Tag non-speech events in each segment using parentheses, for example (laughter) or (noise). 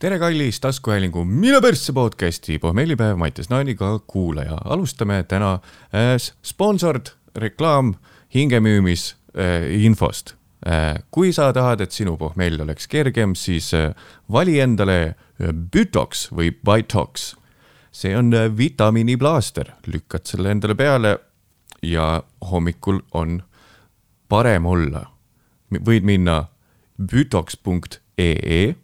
tere, kallis taskuhäälingu Mine persse podcasti pohmellipäev Mattias Naaniga kuulaja. alustame täna äh, sponsord reklaam hingemüümis äh, infost äh,. kui sa tahad, et sinu pohmell oleks kergem, siis äh, vali endale äh, Bütox või Bitox. see on äh, vitamiiniplaaster, lükkad selle endale peale ja hommikul on parem olla. võid minna bütox.ee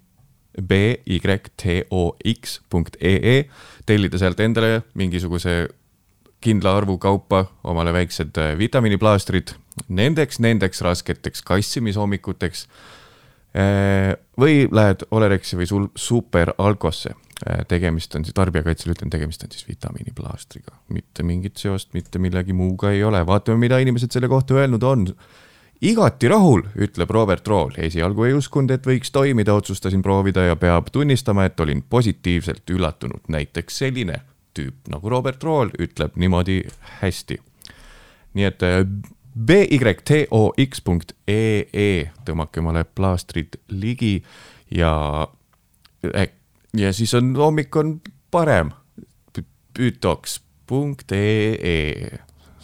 bytox.ee, tellida sealt endale mingisuguse kindla arvu kaupa omale väiksed äh, vitamiiniplaastrid nendeks, nendeks rasketeks kassimishommikuteks. Äh, või lähed Olerexi või sul superalkosse. Äh, tegemist on siis, tarbijakaitsel ütlen, tegemist on siis vitamiiniplaastriga, mitte mingit seost mitte millegi muuga ei ole, vaatame, mida inimesed selle kohta öelnud on igati rahul, ütleb Robert Rool. esialgu ei uskunud, et võiks toimida, otsustasin proovida ja peab tunnistama, et olin positiivselt üllatunud. näiteks selline tüüp nagu Robert Rool ütleb niimoodi hästi. nii et äh, bytox.ee tõmmake omale plaastrid ligi ja, äh, ja siis on hommik on parem. bytox.ee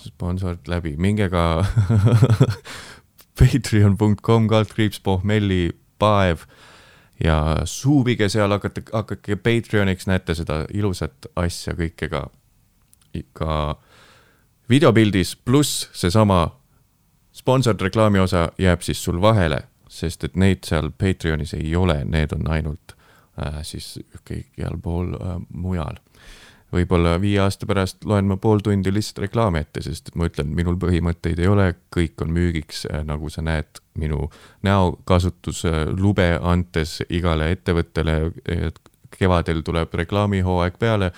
sponsord läbi, minge ka (laughs) patreon.com kaldkriips pohmellipaev ja suubige seal, hakake, hakake Patreoniks, näete seda ilusat asja kõike ka, ka videopildis, pluss seesama sponsored reklaami osa jääb siis sul vahele, sest et neid seal Patreonis ei ole, need on ainult äh, siis kõikjal pool äh, mujal võib-olla viie aasta pärast loen ma pool tundi lihtsalt reklaami ette, sest et ma ütlen, minul põhimõtteid ei ole, kõik on müügiks, äh, nagu sa näed minu näokasutuslube antes igale ettevõttele. kevadel tuleb reklaamihooaeg peale.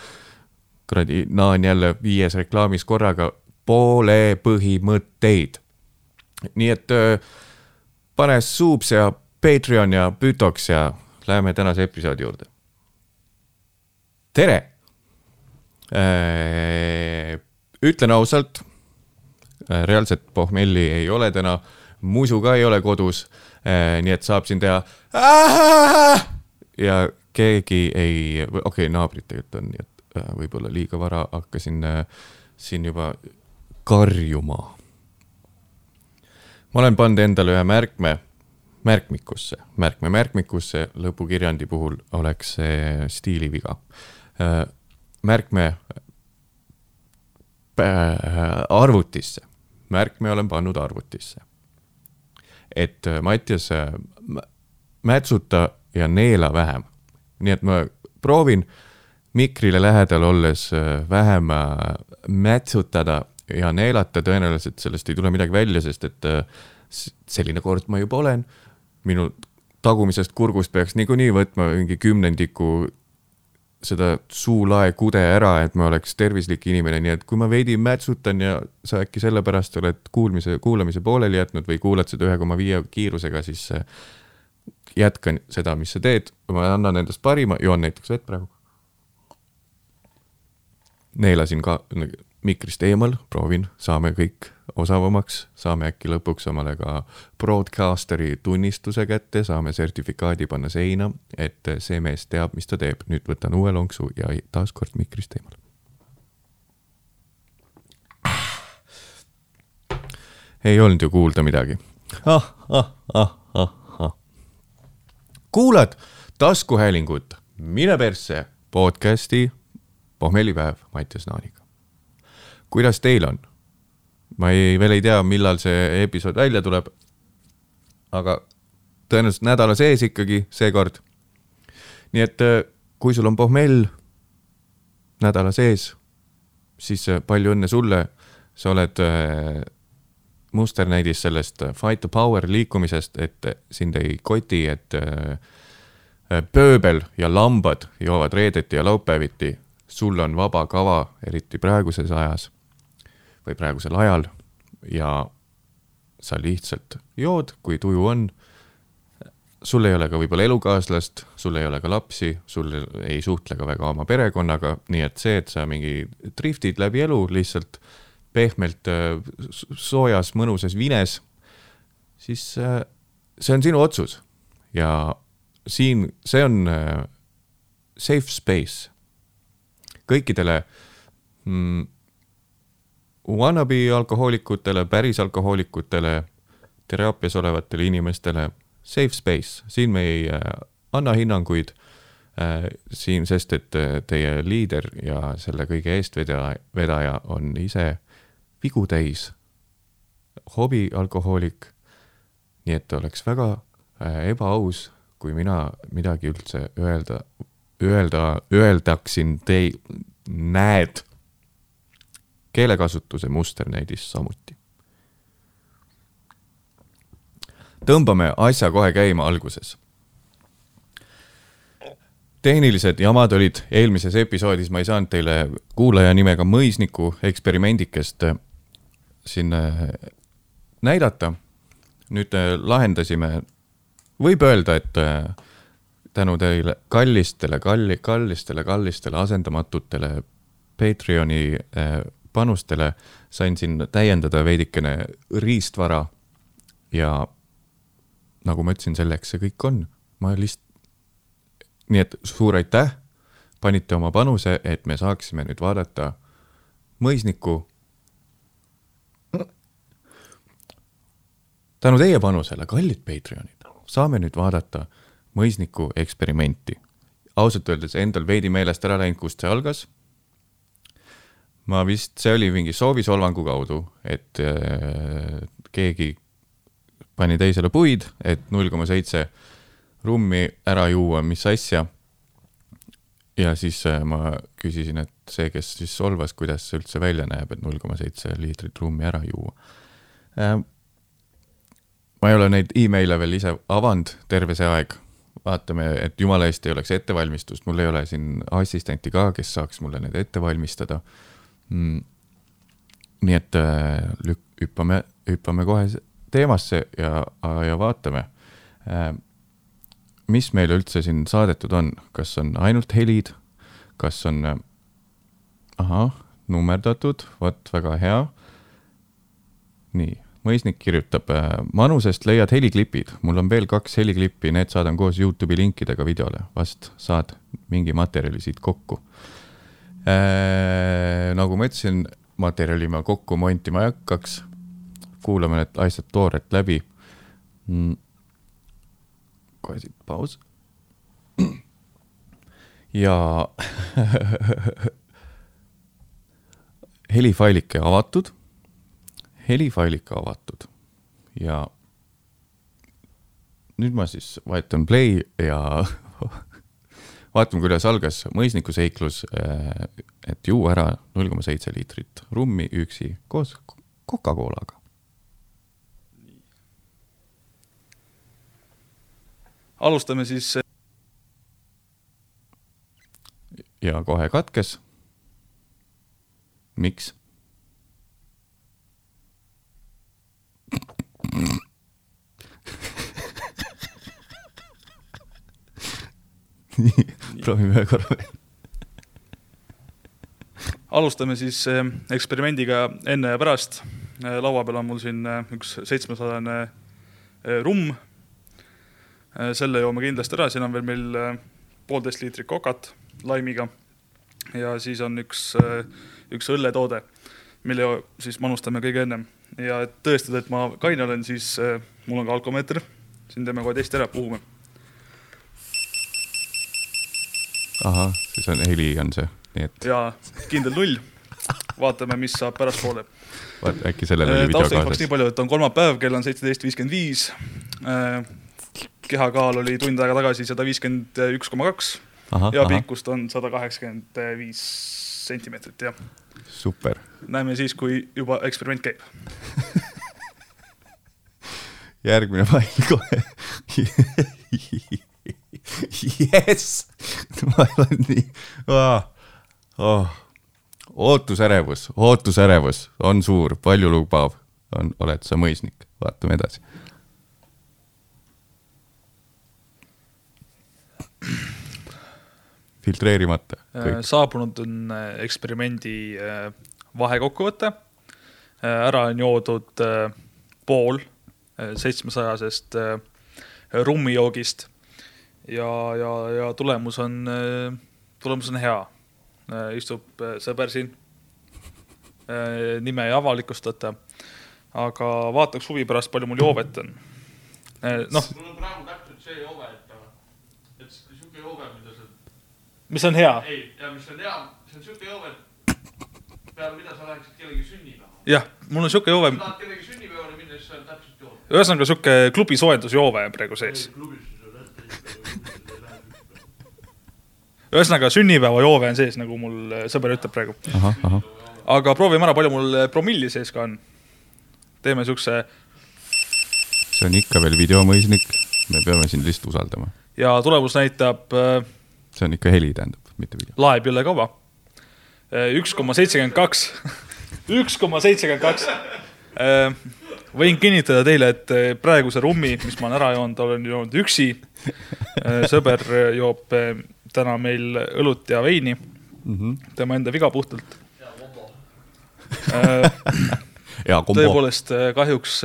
kuradi, naan jälle viies reklaamis korraga, poole põhimõtteid. nii et pane Subs ja Patreon ja Bütox ja läheme tänase episoodi juurde. tere ütlen ausalt, äh, reaalset pohmelli ei ole täna, musu ka ei ole kodus. Äh, nii et saab siin teha. ja keegi ei, okei okay,, naabrid tegelikult on, nii et võib-olla liiga vara hakkasin siin juba karjuma. ma olen pannud endale ühe märkme märkmikusse, märkme märkmikusse, lõpukirjandi puhul oleks see stiiliviga märkme äh, arvutisse, märkme olen pannud arvutisse. et äh, Mattias, äh, mätsuta ja neela vähem. nii et ma proovin mikrile lähedal olles vähem mätsutada ja neelata, tõenäoliselt sellest ei tule midagi välja, sest et selline kord ma juba olen. minu tagumisest kurgust peaks niikuinii võtma mingi kümnendiku seda suulaekude ära, et ma oleks tervislik inimene, nii et kui ma veidi mätsutan ja sa äkki sellepärast oled kuulmise, kuulamise pooleli jätnud või kuulad seda ühe koma viie kiirusega, siis äh, jätkan seda, mis sa teed, ma annan endast parima, joon näiteks vett praegu. neelasin ka mikrist eemal, proovin, saame kõik osavamaks, saame äkki lõpuks omale ka broadcasteri tunnistuse kätte, saame sertifikaadi panna seina, et see mees teab, mis ta teeb. nüüd võtan uue lonksu ja taaskord mikrist eemal. ei olnud ju kuulda midagi ah,. Ah, ah, ah, ah. kuulad taskuhäälingut Mine persse podcasti pohmellipäev Mattias Naaniga kuidas teil on? Ma ei, veel ei tea, millal see episood välja tuleb. aga tõenäoliselt nädala sees ikkagi seekord. nii et äh, kui sul on pohmell nädala sees, siis äh, palju õnne sulle. sa oled äh, musternäidis sellest Fight the Power liikumisest, et sind ei koti, et pööbel ja lambad joovad reedeti ja laupäeviti. sul on vaba kava, eriti praeguses ajas või praegusel ajal ja sa lihtsalt jood, kui tuju on. sul ei ole ka võib-olla elukaaslast, sul ei ole ka lapsi, sul ei suhtle ka väga oma perekonnaga, nii et see, et sa mingi driftid läbi elu lihtsalt pehmelt äh, soojas mõnusas vines, siis äh, see on sinu otsus ja siin, see on äh, safe space kõikidele mm, wannabe alkohoolikutele, päris alkohoolikutele, teraapias olevatele inimestele safe space, siin me ei äh, anna hinnanguid äh, siin, sest et äh, teie liider ja selle kõige eestvedaja, vedaja on ise vigu täis, hobialkohoolik. nii et oleks väga äh, ebaaus, kui mina midagi üldse öelda, öelda, öeldaksin tei-, näed keelekasutuse musternäidis samuti. tõmbame asja kohe käima alguses. tehnilised jamad olid eelmises episoodis, ma ei saanud teile kuulaja nimega mõisniku eksperimendikest äh, siin äh, näidata. nüüd äh, lahendasime, võib öelda, et tänu teile kallistele, kalli, kallistele, kallistele asendamatutele Patreoni panustele sain siin täiendada veidikene riistvara ja nagu ma ütlesin, selleks see kõik on. ma lihtsalt, nii et suur aitäh, panite oma panuse, et me saaksime nüüd vaadata mõisniku. tänu teie panusele, kallid Patreonid, saame nüüd vaadata mõisniku eksperimenti. ausalt öeldes endal veidi meelest ära läinud, kust see algas ma vist, see oli mingi soovisolvangu kaudu, et äh, keegi pani teisele puid, et null koma seitse rummi ära juua, mis asja. ja siis äh, ma küsisin, et see, kes siis solvas, kuidas see üldse välja näeb, et null koma seitse liitrit rummi ära juua äh,. ma ei ole neid email'e veel ise avanud terve see aeg, vaatame, et jumala eest ei oleks ettevalmistust, mul ei ole siin assistenti ka, kes saaks mulle need ette valmistada mm.. Nii et äh, hüppame, hüppame kohe teemasse ja, ja vaatame, äh, mis meile üldse siin saadetud on, kas on ainult helid, kas on, äh, ahah, nummerdatud, vot väga hea. nii, mõisnik kirjutab, manusest leiad heliklipid, mul on veel kaks heliklippi, need saadan koos Youtube'i linkidega videole, vast saad mingi materjali siit kokku nagu ma ütlesin, materjali ma kokku montima ei hakkaks. kuulame need asjad toorelt läbi mm.. kohe siit paus. (clears throat) ja (laughs) helifailike avatud, helifailike avatud ja nüüd ma siis vajutan play ja (laughs) vaatame, kuidas algas mõisniku seiklus, äh, et juua ära null koma seitse liitrit rummi üksi koos Coca-Colaga. alustame siis. Äh, ja kohe katkes. miks? Nii, (laughs) proovime ühe korra veel. alustame siis eh, eksperimendiga enne ja pärast. Eh, laua peal on mul siin eh, üks seitsmesajane rumm. selle joome kindlasti ära, siin on veel meil poolteist liitrit kokat laimiga. ja siis on üks, üks õlletoode, mille siis manustame kõige ennem ja et tõestada, et ma kaine olen, siis mul on ka alkomeeter. siin teeme kohe testi ära, puhume ahah, siis on heli on see, nii et. ja kindel null. vaatame, mis saab pärastpoole. vaat äkki sellel oli äh, video kaasas. nii palju, et on kolmapäev, kell on seitseteist viiskümmend viis. Äh, kehakaal oli tund aega tagasi sada viiskümmend üks koma kaks ja pikkust on sada kaheksakümmend viis sentimeetrit, jah. super. näeme siis, kui juba eksperiment käib (laughs) järgmine fail kohe (laughs) (laughs) jess, (laughs) ma olen nii oh,, oh. ootusärevus, ootusärevus on suur, paljulubav on, oled sa mõisnik, vaatame edasi. filtreerimata. Äh, saabunud on äh, eksperimendi äh, vahekokkuvõte. ära on joodud pool seitsmesajasest rummijoogist ja, ja, ja tulemus on äh, tulemus on hea. istub äh, sõber siin. nime ei avalikustata. aga vaataks huvi pärast, palju mul joovet on. noh. mul on praegu täpselt see joove, et, et sihuke joove, mida sa. mis on hea? ei, ja mis on hea, see on sihuke joove, peale mida sa läheksid kellegi sünnipäeva. jah, mul on sihuke joove. kui tahad kellegi sünnipäevale minna, siis on täpselt joove. ühesõnaga sihuke klubi soojendusjoove on praegu sees. Ühesõnaga sünnipäevajoove on sees, nagu mul äh, sõber ütleb praegu. aga proovime ära, palju mul äh, promilli sees ka on. teeme siukse. see on ikka veel videomõisnik, me peame sind lihtsalt usaldama. ja tulemus näitab. see on ikka heli, tähendab, mitte video. laeb jõle kaua. üks koma seitsekümmend kaks, (laughs) üks koma seitsekümmend kaks võin kinnitada teile, et praeguse rummi, mis ma olen ära joonud, olen joonud üksi. sõber joob täna meil õlut ja veini mm. -hmm. tema enda viga puhtalt. tõepoolest kahjuks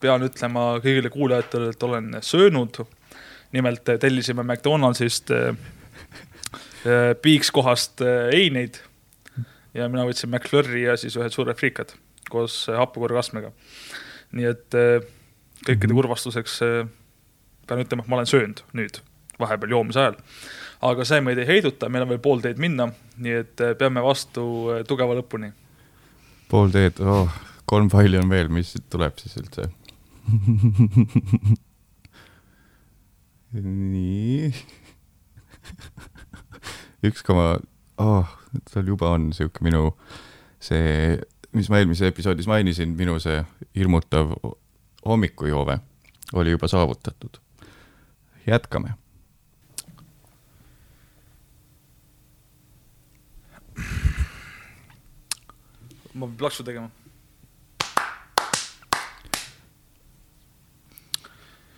pean ütlema kõigile kuulajatele, et olen söönud. nimelt tellisime McDonaldsist piikskohast eineid ja mina võtsin McFlurry ja siis ühed suured friikad koos hapukõrgastmega. nii et kõikide mhm. kurvastuseks pean ütlema, et ma olen söönud nüüd vahepeal joomise ajal aga see meid ei heiduta, meil on veel pool teed minna, nii et peame vastu tugeva lõpuni. pool teed oh,, kolm faili on veel, mis tuleb siis üldse (laughs) nii. (laughs) üks koma, oh, seal juba on sihuke minu see, mis ma eelmises episoodis mainisin, minu see hirmutav hommikujoove oli juba saavutatud. jätkame ma pean plaksu tegema.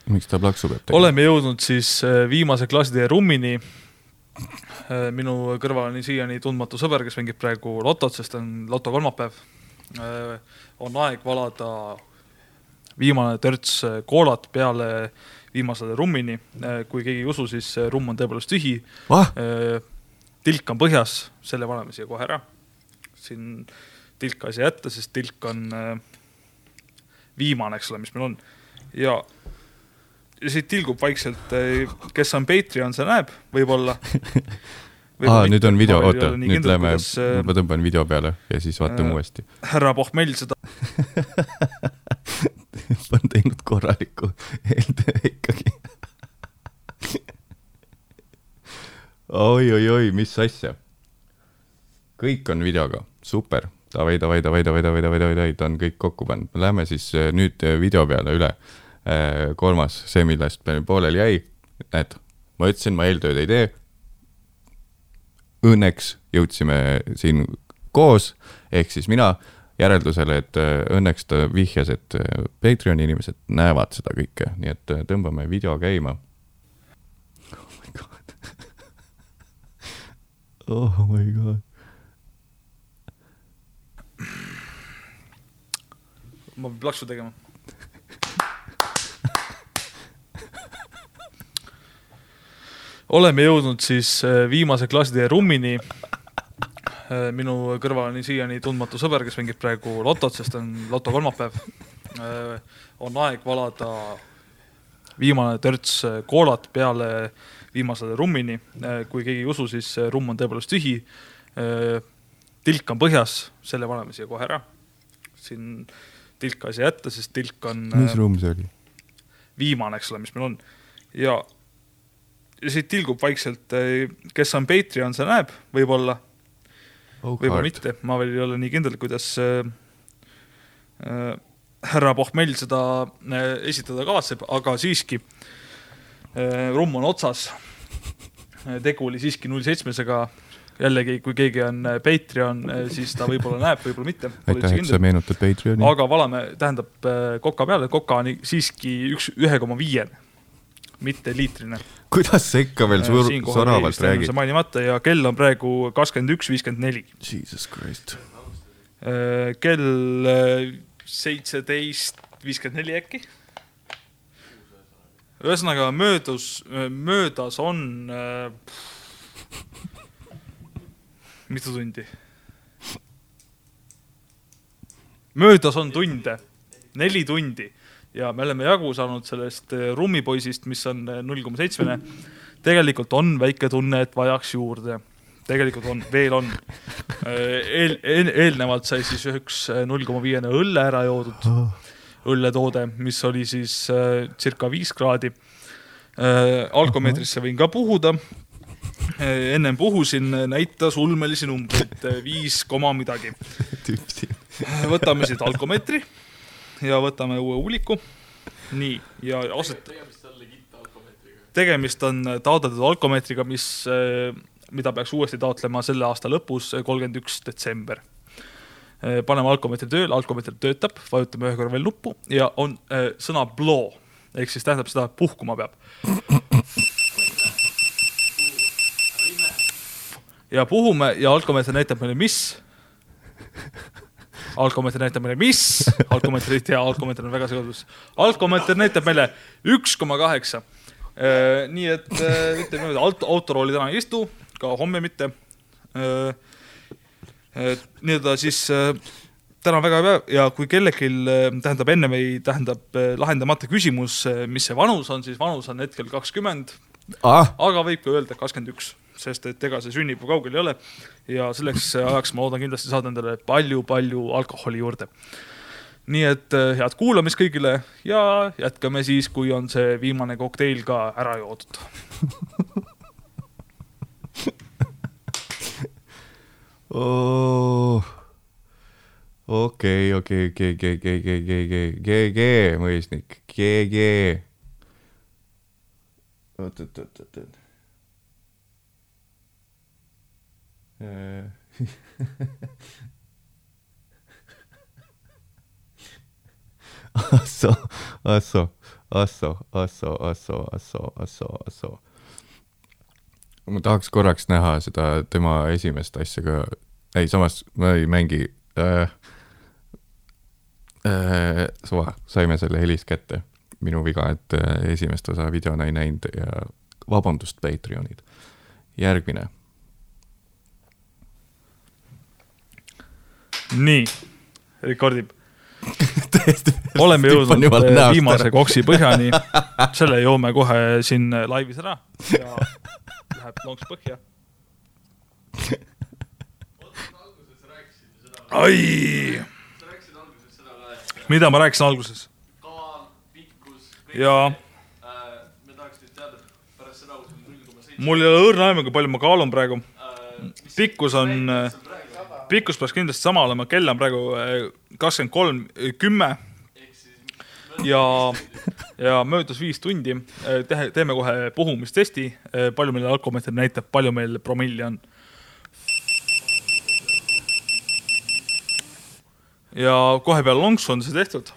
miks ta plaksu peab tegema? oleme jõudnud siis äh, viimase klassitee rummini. Äh, minu kõrval on siiani tundmatu sõber, kes mängib praegu lotot, sest on loto kolmapäev. Äh, on aeg valada viimane törts koolat peale viimasele rummini. kui keegi ei usu, siis rumm on tõepoolest tühi ah?. tilk on põhjas, selle paneme siia kohe ära. siin tilka ei saa jätta, sest tilk on äh, viimane, eks ole, mis meil on. ja, ja siit tilgub vaikselt, äh, kes on Patreon, see näeb, võib-olla. (laughs) aa, nüüd on video, oota, nüüd läheme, äh, ma tõmban video peale ja siis vaatame äh, uuesti. härra Pohmell seda (laughs) on teinud korraliku eeltöö ikkagi oi-oi-oi, mis asja. kõik on videoga, super davai, davai, davai, davai, davai, davai, davai, davai, ta on kõik kokku pannud. Lähme siis äh, nüüd äh, video peale üle. Äh, kolmas, see, millest meil pooleli jäi. näed, ma ütlesin, ma eeltööd ei tee. Õnneks jõudsime siin koos, ehk siis mina järeldusele, et õnneks ta vihjas, et Patreoni inimesed näevad seda kõike, nii et tõmbame video käima. oh my god (laughs) oh my god ma pean plaksu tegema. Oleme jõudnud siis äh, viimase klassitee rummini. Äh, minu kõrval on siiani tundmatu sõber, kes mängib praegu lotot, sest on loto kolmapäev. Äh, on aeg valada viimane törts koolat peale viimasele rummini. kui keegi ei usu, siis rumm on tõepoolest tühi. tilk on põhjas, selle paneme siia kohe ära. siin tilka ei saa jätta, sest tilk on. mis ruum see oli? viimane, eks ole, mis meil on. ja siit tilgub vaikselt, äh, kes on Patreon, see näeb, võib-olla oh. võib-olla mitte, ma veel ei ole nii kindel, kuidas äh, äh, härra Pohmell seda esitada kavatseb, aga siiski rumm on otsas. tegu oli siiski null seitsmesega jällegi, kui keegi on Patreon, siis ta võib-olla näeb, võib-olla mitte. aitäh, et sa meenutad Patreoni. aga valame, tähendab äh, koka peale, koka on siiski üks, ühe koma viiene, mitte liitrine. Kuidas sa ikka veel suur, soravalt räägid? mainimata ja kell on praegu kakskümmend üks, viiskümmend neli. Jesus Christ. kell seitseteist viiskümmend neli äkki. ühesõnaga möödus, möödas on äh, mitu tundi? möödas on tunde, neli tundi ja me oleme jagu saanud sellest eh, rummipoisist, mis on eh, null koma seitsmene. tegelikult on väike tunne, et vajaks juurde. tegelikult on, veel on. (laughs) eel, eel, eelnevalt sai siis üks eh, null koma viiene õlle ära joodud, õlletoode, mis oli siis äh, circa viis kraadi äh,. alkomeetrisse võin ka puhuda ennem puhusin, näitas ulmelisi numbreid, viis koma midagi. (laughs) võtame siit alkomeetri ja võtame uue uliku. nii, ja aset-, tegemist on taotletud alkomeetriga, mis, mida peaks uuesti taotlema selle aasta lõpus, kolmkümmend üks detsember. paneme alkomeetri tööle, alkomeeter töötab, vajutame ühe korra veel nuppu ja on äh, sõna blow ehk siis tähendab seda, puhkuma peab. ja puhume ja alkomeeter näitab meile, mis alkomeeter näitab meile, mis, alkomeeter ei tea, alkomeeter on väga segadus. alkomeeter näitab meile üks koma kaheksa. nii et äh, ütleme niimoodi, auto, autorooli täna ei istu, ka homme mitte. nii-öelda siis äh, täna väga hea päev ja kui kellelgi äh, tähendab ennem ei, tähendab äh, lahendamata küsimus, mis see vanus on, siis vanus on hetkel kakskümmend, ah, aga võib ka öelda kakskümmend üks, sest et ega see sünnipuu kaugel ei ole ja selleks ajaks ma loodan kindlasti saada endale palju-palju alkoholi juurde. nii et äh, head kuulamist kõigile ja jätkame siis, kui on see viimane kokteil ka ära joodud. okei, okei, okei, okei, okei, okei, okei, okei, GG, mõisnik, GG. oot, oot, oot, oot, oot. Asso, Asso, Asso, Asso, Asso, Asso, Asso, Asso. ma tahaks korraks näha seda tema esimest asja ka, ei samas ma ei mängi äh,. Äh, suva, saime selle helis kätte, minu viga, et äh, esimest osa videona ei näinud ja vabandust, Patreonid. järgmine, nii, rekordib. (laughs) oleme jõudnud äh, viimase koksi põhjani, (laughs) selle joome kohe siin äh, laivis ära ja läheb lonks põhja. ai, mida ma rääkisin alguses? jaa, mul ei ole õrna aimu, kui palju ma kaalun praegu. pikkus on, pikkus peaks kindlasti sama olema, kell on praegu äh, kakskümmend kolm, kümme ja, ja möödus viis tundi. Tehe, teeme kohe puhumistesti, palju meil alkomeeter näitab, palju meil promilli on. ja kohe peale lonksu on see tehtud.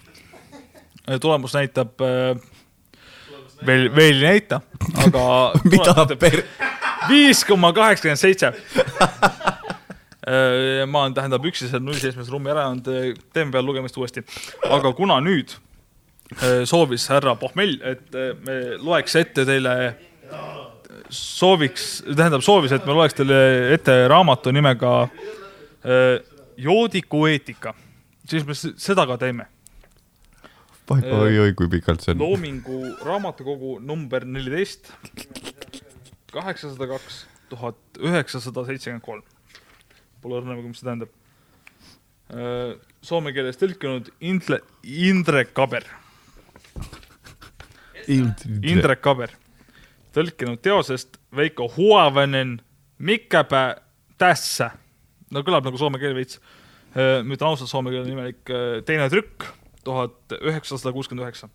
tulemus näitab äh, veel, veel ei näita, aga (laughs) mida per-, viis koma kaheksakümmend seitse. (laughs) ma olen, tähendab, üksi seal null seitsmes ruumi ära jäänud, teeme peale lugemist uuesti. aga kuna nüüd eh, soovis härra Pohmell, et me loeks ette teile, sooviks, tähendab soovis, et me loeks teile ette raamatu nimega Joodiku eetika, siis me seda ka teeme. oi-oi, kui pikalt see on. loomingu raamatukogu number neliteist, kaheksasada kaks, tuhat üheksasada seitsekümmend kolm. Pole õrna, mis see tähendab. Soome keeles tõlkinud Indle, Indrek Kaber, Indrek Kaber, tõlkinud teosest Veiko Huavenen Mikkapä tässä. no kõlab nagu soome keel veits. ma ütlen ausalt, soome keele nimelik äh, teine trükk, tuhat üheksasada kuuskümmend üheksa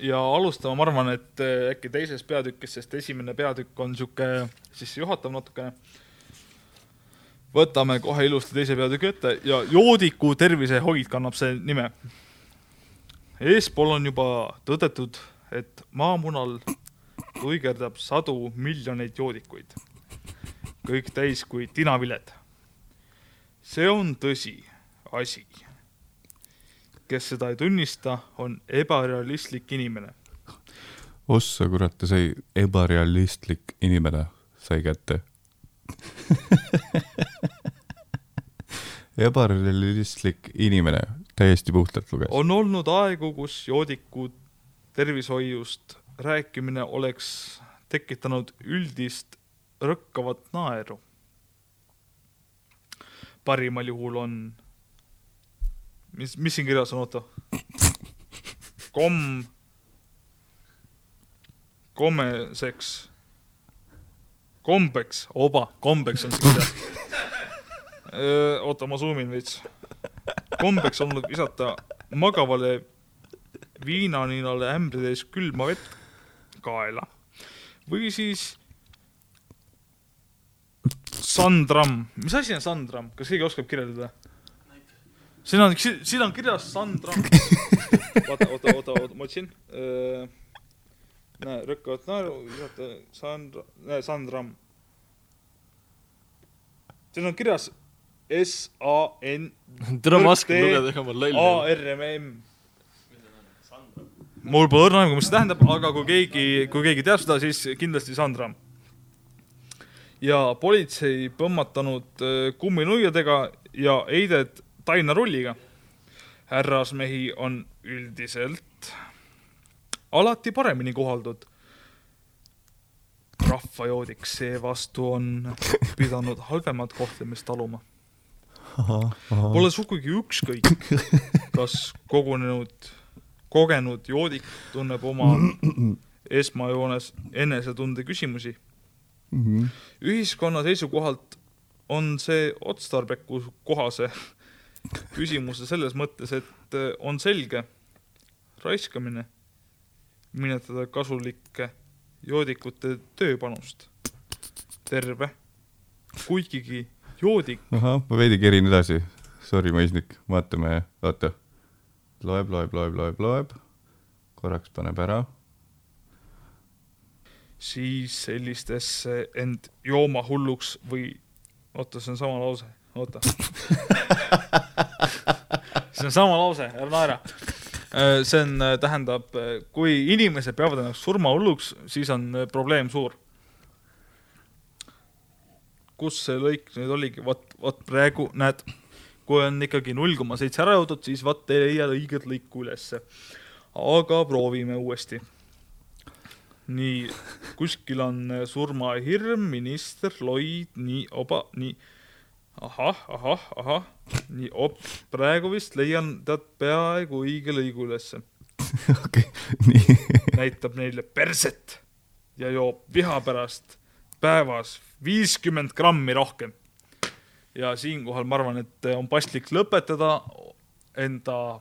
ja alustama, ma arvan, et äh, äkki teisest peatükist, sest esimene peatükk on sihuke sissejuhatav natukene. Võtame kohe ilusti teise peatüki ette ja joodiku tervisehoid kannab see nime. eespool on juba tõdetud, et maamunal tuigerdab sadu miljoneid joodikuid, kõik täis kui tinaviled. see on tõsi asi kes seda ei tunnista, on ebarealistlik inimene. ossa kurat, sai ebarealistlik inimene sai kätte. (laughs) ebarealistlik inimene täiesti puhtalt luges. on olnud aegu, kus joodiku tervishoiust rääkimine oleks tekitanud üldist rõkkavat naeru. parimal juhul on, mis, mis siin kirjas on, oota. komm, komeseks, kombeks, oba, kombeks on siin kirjas. oota, ma zoom in veits. kombeks olnud visata magavale viinaninale ämbritäis külma vett kaela või siis sandram, mis asi on sandram, kas keegi oskab kirjeldada? siin on, siin on kirjas sandram. oota, oota, oota, oota, ma otsin. näe, rõkkavad naeru, visata sand, näe, sandram. siin on kirjas S A N (laughs) tere, ma oskan lugeda, ega ma loll A ei ole. R M M. mul pole õrna aimu, mis see tähendab, aga kui keegi, kui keegi teab seda, siis kindlasti Sandra. ja politsei põmmatanud äh, kumminuiadega ja Heidet tainarulliga. härrasmehi on üldiselt alati paremini kohaldud. rahvajoodik seevastu on pidanud halvemat kohtlemist taluma. Pole sugugi ükskõik, kas kogunenud, kogenud joodik tunneb oma esmajoones enesetunde küsimusi. ühiskonna seisukohalt on see otstarbeku kohase küsimuse selles mõttes, et eh, on selge raiskamine, minetada kasulike joodikute tööpanust. terve, kuigigi joodik ahah, ma veidi kerin edasi. Sorry, mõisnik, vaatame, oota. loeb, loeb, loeb, loeb, loeb. korraks paneb ära. siis sellistesse end joomahulluks või, oota, see on sama lause, oota. (laughs) see on sama lause, ära naera. see on, tähendab, kui inimesed peavad ennast surmahulluks, siis on äh, probleem suur. Kus see lõik nüüd oligi, vot, vot praegu näed, kui on ikkagi null koma seitse ära jõudnud, siis vot ei leia õiget lõiku ülesse. aga proovime uuesti nii, kuskil on äh, surmahirm, minister, Lloyd, nii, oba, nii, ahah, ahah, ahah, nii, op, praegu vist leian tead peaaegu õige lõigu ülesse. (laughs) okei, nii. näitab neile perset ja joob viha pärast päevas viiskümmend grammi rohkem. ja siinkohal ma arvan, et on paslik lõpetada enda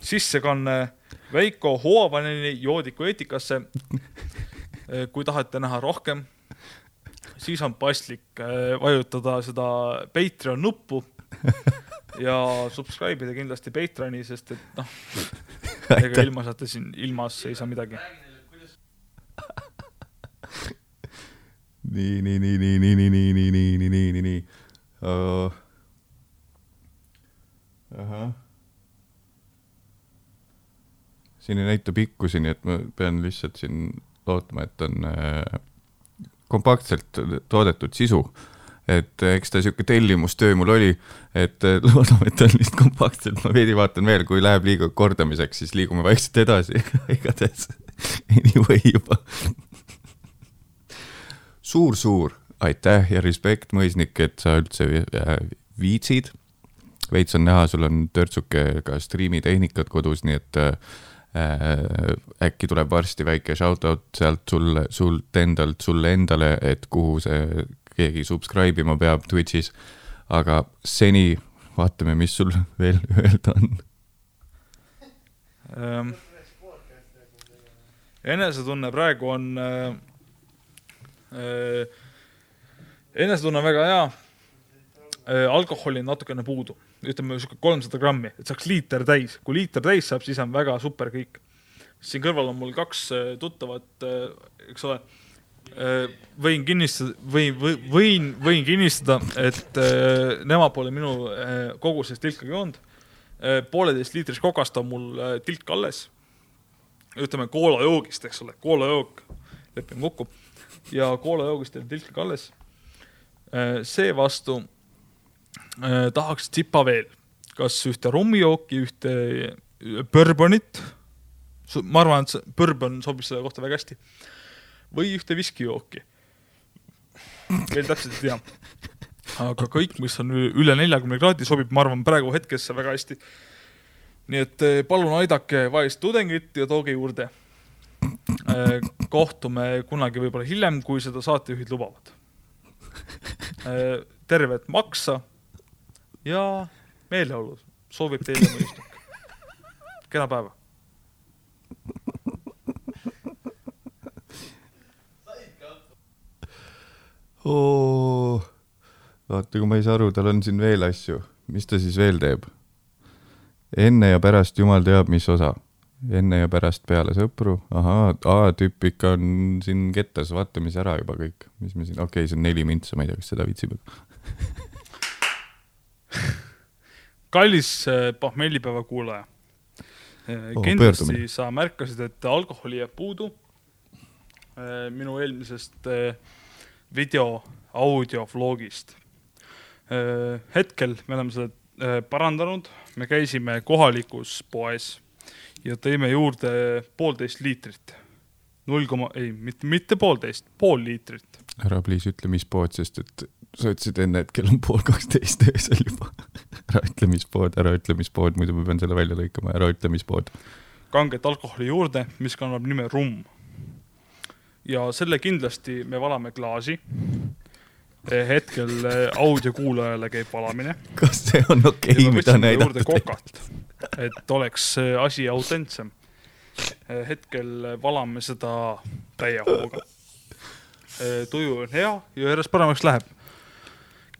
sissekanne Veiko Hoovaneni joodiku eetikasse. kui tahate näha rohkem, siis on paslik äh, vajutada seda Patreon nuppu ja subscribe ida kindlasti Patreoni, sest et noh, ega ilma sealt siin ilmas ei saa midagi. nii, nii, nii, nii, nii, nii, nii, nii, nii, nii, nii, nii, nii. ahah. siin ei näita pikkusi, nii et ma pean lihtsalt siin lootma, et on äh, kompaktselt toodetud sisu. et äh, eks ta sihuke tellimustöö mul oli, et äh, loodame, et on lihtsalt kompaktselt, ma veidi vaatan veel, kui läheb liiga kordamiseks, siis liigume vaikselt edasi, igatahes anyway juba suur-suur aitäh ja respekt, mõisnik, et sa üldse äh, viitsid. veits on näha, sul on törtsuke ka striimitehnikat kodus, nii et äh, äkki tuleb varsti väike shout out sealt sulle, sult endalt sulle endale, et kuhu see keegi subscribe ima peab Twitch'is. aga seni vaatame, mis sul veel öelda on. ähm,. enesetunne praegu on äh, enesetunne on väga hea äh,. alkoholi on natukene puudu, ütleme sihuke kolmsada grammi, et saaks liiter täis, kui liiter täis saab, siis on väga super kõik. siin kõrval on mul kaks äh, tuttavat äh,, eks ole äh,. võin kinnistada või, või võin, võin kinnistada, et äh, nemad pole minu äh, kogusest tilkagi joonud äh,. pooleteist liitrist kokast on mul äh, tilk alles ütleme koolajoogist, eks ole, koolajook, lepime kokku ja koolajoogist teil tilk alles. seevastu äh, tahaks tsipa veel, kas ühte rummijooki, ühte äh, bourbonit, ma arvan, et bourbon sobib selle kohta väga hästi, või ühte viskijooki. veel täpselt ei tea. aga kõik, mis on üle neljakümne kraadi, sobib, ma arvan, praegu hetkesse väga hästi. nii et palun aidake vaest tudengit ja tooge juurde. Kohtume kunagi võib-olla hiljem, kui seda saatejuhid lubavad. tervet maksa ja meeleolu soovib teile mõistuk. kena päeva. vaata, kui ma ei saa aru, tal on siin veel asju, mis ta siis veel teeb? enne ja pärast jumal teab, mis osa. Enne ja pärast peale sõpru, ahaa, A-tüüp ikka on siin kettas, vaata, mis ära juba kõik, mis me siin, okei okay,, see on neli mintsa, ma ei tea, kas seda viitsib. (laughs) kallis eh, pohmellipäeva kuulaja. Oh, kindlasti pöördumine. sa märkasid, et alkoholi jääb puudu. minu eelmisest video, audio vlogist. hetkel me oleme seda parandanud, me käisime kohalikus poes ja tõime juurde poolteist liitrit. null koma, ei, mitte, mitte poolteist, pool liitrit. ära please ütle, mis pood, sest et sa ütlesid enne, et kell on pool kaksteist öösel juba. ära ütle, mis pood, ära ütle, mis pood, muidu ma pean selle välja lõikama, ära ütle, mis pood. kanget alkoholi juurde, mis kannab nime rumm. ja selle kindlasti me valame klaasi. Hetkel eh, audiokuulajale käib valamine. kas see on okei okay,, mida näidata? kokat, et oleks eh, asi autentsem. hetkel valame seda täie hooga. tuju on hea ja järjest paremaks läheb.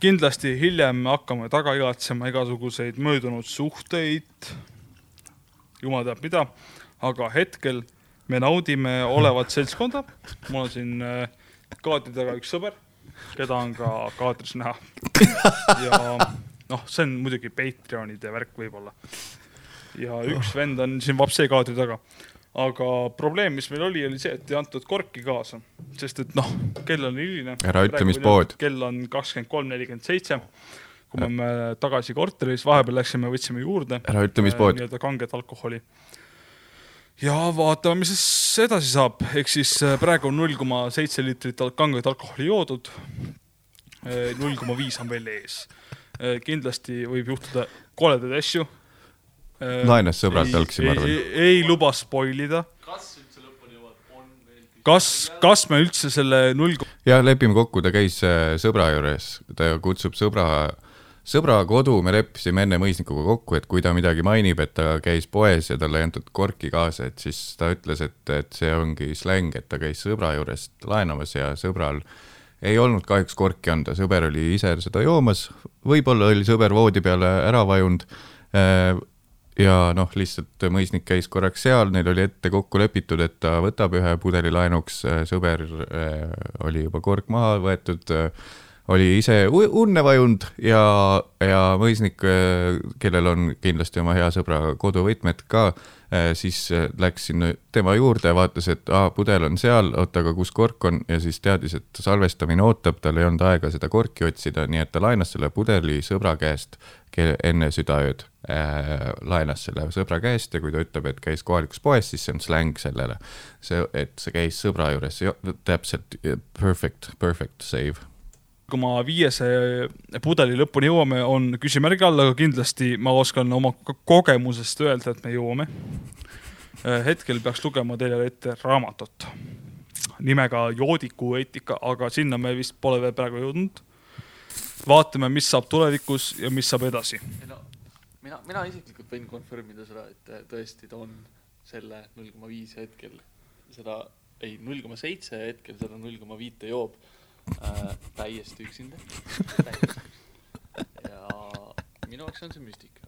kindlasti hiljem hakkame taga igatsema igasuguseid möödunud suhteid, jumal teab mida, aga hetkel me naudime olevat seltskonda. mul on siin kaadri taga üks sõber, keda on ka kaadris näha. (laughs) ja noh, see on muidugi Patreonide värk võib-olla. ja üks vend on siin vapsee kaadri taga. aga probleem, mis meil oli, oli see, et ei antud korki kaasa, sest et noh, kell on hiline. Ära ütle, mis pood. kell on kakskümmend kolm, nelikümmend seitse. kui me oleme tagasi korteris, vahepeal läksime, võtsime juurde ära ütle, mis äh, pood. nii-öelda kanget alkoholi. ja vaatame, mis siis edasi saab, ehk siis äh, praegu on null koma seitse liitrit kanget alkoholi joodud. null koma viis on veel ees. kindlasti võib juhtuda koledaid asju. Laenas sõbralt algsi, ma arvan. ei, ei luba spoil ida. kas üldse lõpuni jõuab, on veel kas, kas me üldse selle null, jah, lepime kokku, ta käis äh, sõbra juures, ta kutsub sõbra, sõbra kodu, me leppisime enne mõisnikuga kokku, et kui ta midagi mainib, et ta käis poes ja talle ei antud korki kaasa, et siis ta ütles, et, et see ongi släng, et ta käis sõbra juurest laenamas ja sõbral ei olnud kahjuks korki anda, sõber oli ise seda joomas, võib-olla oli sõber voodi peale ära vajunud ja noh, lihtsalt mõisnik käis korraks seal, neil oli ette kokku lepitud, et ta võtab ühe pudeli laenuks, sõber äh, oli juba kork maha võetud, oli ise unne vajunud ja, ja mõisnik, kellel on kindlasti oma hea sõbra koduvõtmed ka, siis äh, läks sinna tema juurde, vaatas, et aa, pudel on seal, oota, aga kus kork on ja siis teadis, et salvestamine ootab, tal ei olnud aega seda korki otsida, nii et ta laenas selle pudeli sõbra käest enne südaööd äh, laenas selle sõbra käest ja kui ta ütleb, et käis kohalikus poes, siis see on släng sellele. see, et see käis sõbra juures, täpselt perfect, perfect save. Koma viiese pudeli lõpuni jõuame, on küsimärgi all, aga kindlasti ma oskan oma ko- kogemusest öelda, et me jõuame. hetkel peaks lugema teile ette raamatut nimega Joodiku eetika, aga sinna me vist pole veel praegu jõudnud. vaatame, mis saab tulevikus ja mis saab edasi. no mina, mina isiklikult võin confirm ida seda, et äh, tõesti ta on selle null koma viis hetkel seda, ei null koma seitse hetkel seda null koma viite joob äh, täiesti üksinda. (laughs) ja minu jaoks on see müstika.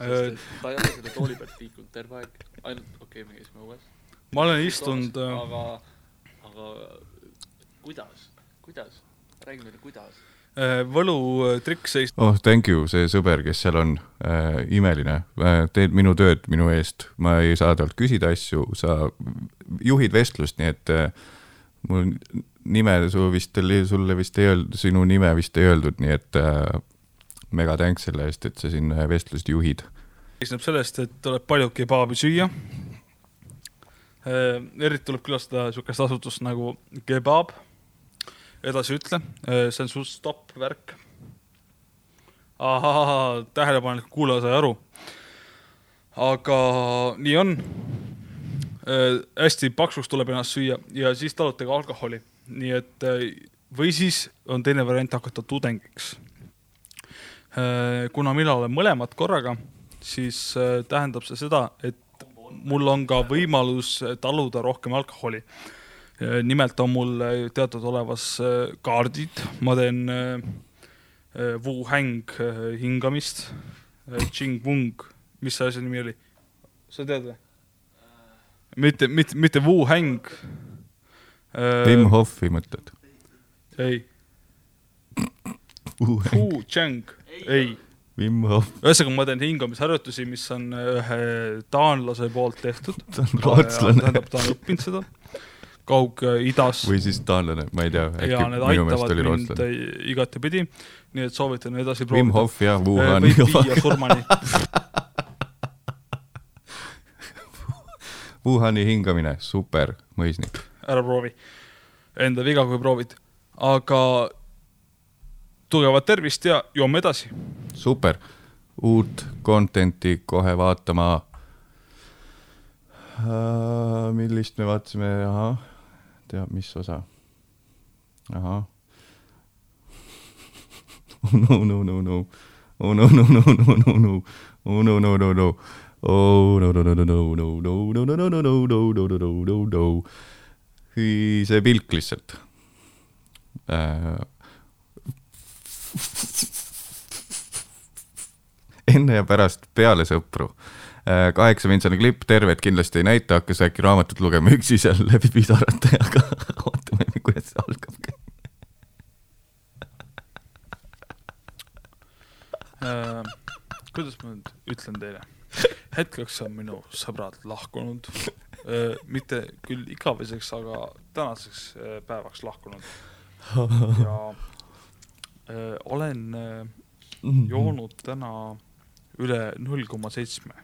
Äh, ta ei ole selle tooli pealt liikunud terve aeg, ainult okei okay,, me käisime õues. ma olen istunud, äh, aga, aga kuidas, kuidas, räägi meile, kuidas. võlutrikk seis-, oh, thank you, see sõber, kes seal on äh,, imeline äh,, teed minu tööd minu eest, ma ei saa talt küsida asju, sa juhid vestlust, nii et äh, mul nime su vist oli, sulle vist ei öeldud, sinu nime vist ei öeldud, nii et äh, mega thanks selle eest, et sa siin äh, vestlust juhid. seisneb sellest, et tuleb palju kebaabi süüa. eriti tuleb külastada niisugust asutust nagu Kebab. edasi ütle, see on su stopp värk. ahah, tähelepanelik kuulaja sai aru. aga nii on. hästi paksuks tuleb ennast süüa ja siis talute ka alkoholi, nii et äh, või siis on teine variant hakata tudengiks. kuna mina olen mõlemad korraga, siis äh, tähendab see seda, et mul on ka võimalus äh, taluda rohkem alkoholi. nimelt on mul äh, teatud olemas äh, kaardid, ma teen äh, äh, äh, hingamist, Ching-Wung, mis see asja nimi oli? sa tead või? mitte, mitte, mitte Wu-Hang. Wim Hofi mõtled? ei, Wu-Chang, ei Wim Hof, ühesõnaga, ma teen hingamisharjutusi, mis on ühe taanlase poolt tehtud. (laughs) ta on rootslane tähendab, ta on õppinud seda Kaug-Idas või siis taanlane, ma ei tea, ja äkki need minu meelest aitavad oli mind rootslane. igatepidi. nii et soovitan edasi Wim proovida. Hof ja Wuhan võib viia surmani. (laughs) Wuhani hingamine, super, mõisnik. Ära proovi. Enda viga, kui proovid. aga tugevat tervist ja joome edasi. super, uut content'i kohe vaatama. millist me vaatasime, ahah, teab, mis osa. ahah. oh no, no, no, no, oh no, no, no, no, no, no, oh no, no, no, no, oh no, no, no, no, no, no, no, no, no, no, no, no, no, no, no, no, no, see pilk lihtsalt äh,. enne ja pärast peale sõpru. kaheksamintsane klipp, tervet kindlasti ei näita, hakkas äkki raamatut lugema üksi seal läbi pisarate, (laughs) aga ootame, kuidas see algab. Äh, kuidas ma nüüd ütlen teile? hetkeks on minu sõbrad lahkunud. Mitte küll igaveseks, aga tänaseks äh, päevaks lahkunud. (laughs) ja öö, olen öö, joonud täna üle null koma seitsme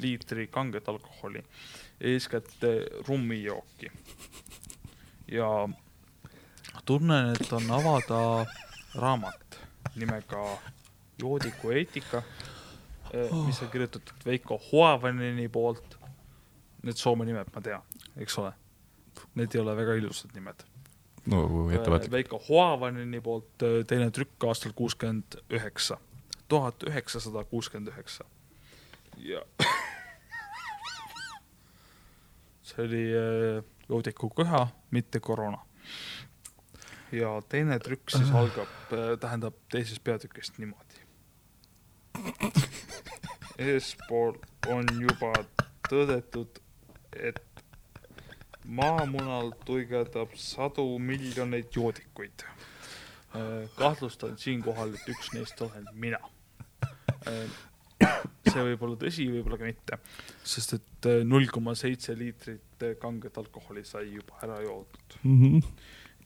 liitri kanget alkoholi, eeskätt rummijooki. ja tunnen, et on avada raamat nimega Joodiku eetika, mis on kirjutatud Veiko Huavaneni poolt. Need Soome nimed ma tean, eks ole. Need ei ole väga ilusad nimed. no ettevaatlik. Veiko Huavaneni poolt öö, teine trükk aastal kuuskümmend üheksa, tuhat üheksasada kuuskümmend üheksa. ja (laughs) see oli öö, joodiku köha, mitte koroona. ja teine trükk siis algab, tähendab teisest peatükist niimoodi. (laughs) eespool on juba tõdetud, et maamunal tuigeldab sadu miljoneid joodikuid. kahtlustan siinkohal, et üks neist olen mina. see võib olla tõsi, võib-olla ka mitte, sest et null koma seitse liitrit kanget alkoholi sai juba ära joodud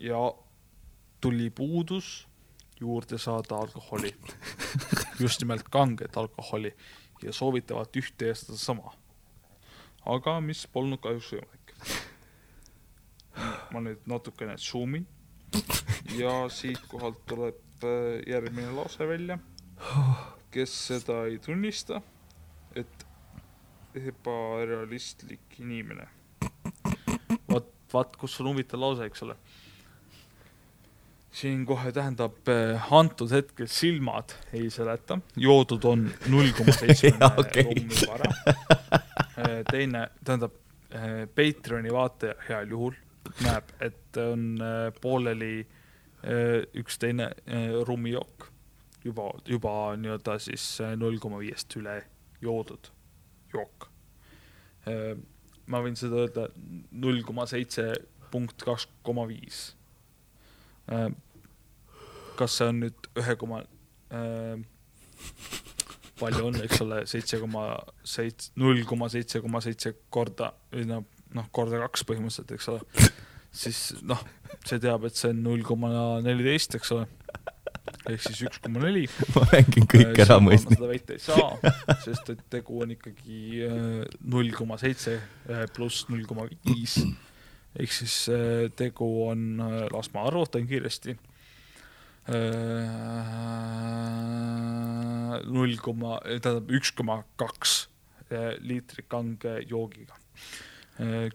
ja tuli puudus juurde saada alkoholi, just nimelt kanget alkoholi ja soovitavat ühte ja sedasama. Aga mis polnud kahjuks võimalik. ma nüüd natukene zoom in ja siitkohalt tuleb äh, järgmine lause välja. kes seda ei tunnista, et ebarealistlik inimene. vaat, vaat kus on huvitav lause, eks ole. siin kohe tähendab äh, antud hetkel silmad ei seleta, joodud on null koma seitsme (laughs) Jaa, okei. ära. teine, tähendab äh, Patreoni vaataja heal juhul näeb, et on äh, pooleli üks teine rummijook, juba, juba nii-öelda siis null koma viiest üle joodud jook. ma võin seda öelda null koma seitse punkt kaks koma viis. kas see on nüüd ühe koma palju on, eks ole, seitse koma seitse, null koma seitse koma seitse korda, või noh, noh korda kaks põhimõtteliselt, eks ole. siis noh, see teab, et see on null koma neliteist, eks ole. ehk siis üks koma neli. ma mängin kõik ära, mõistsin. seda väita ei saa, sest et tegu on ikkagi null koma seitse pluss null koma viis. ehk siis äh, tegu on, las ma arvutan kiiresti. Null koma, tähendab üks koma kaks liitrit kange joogiga.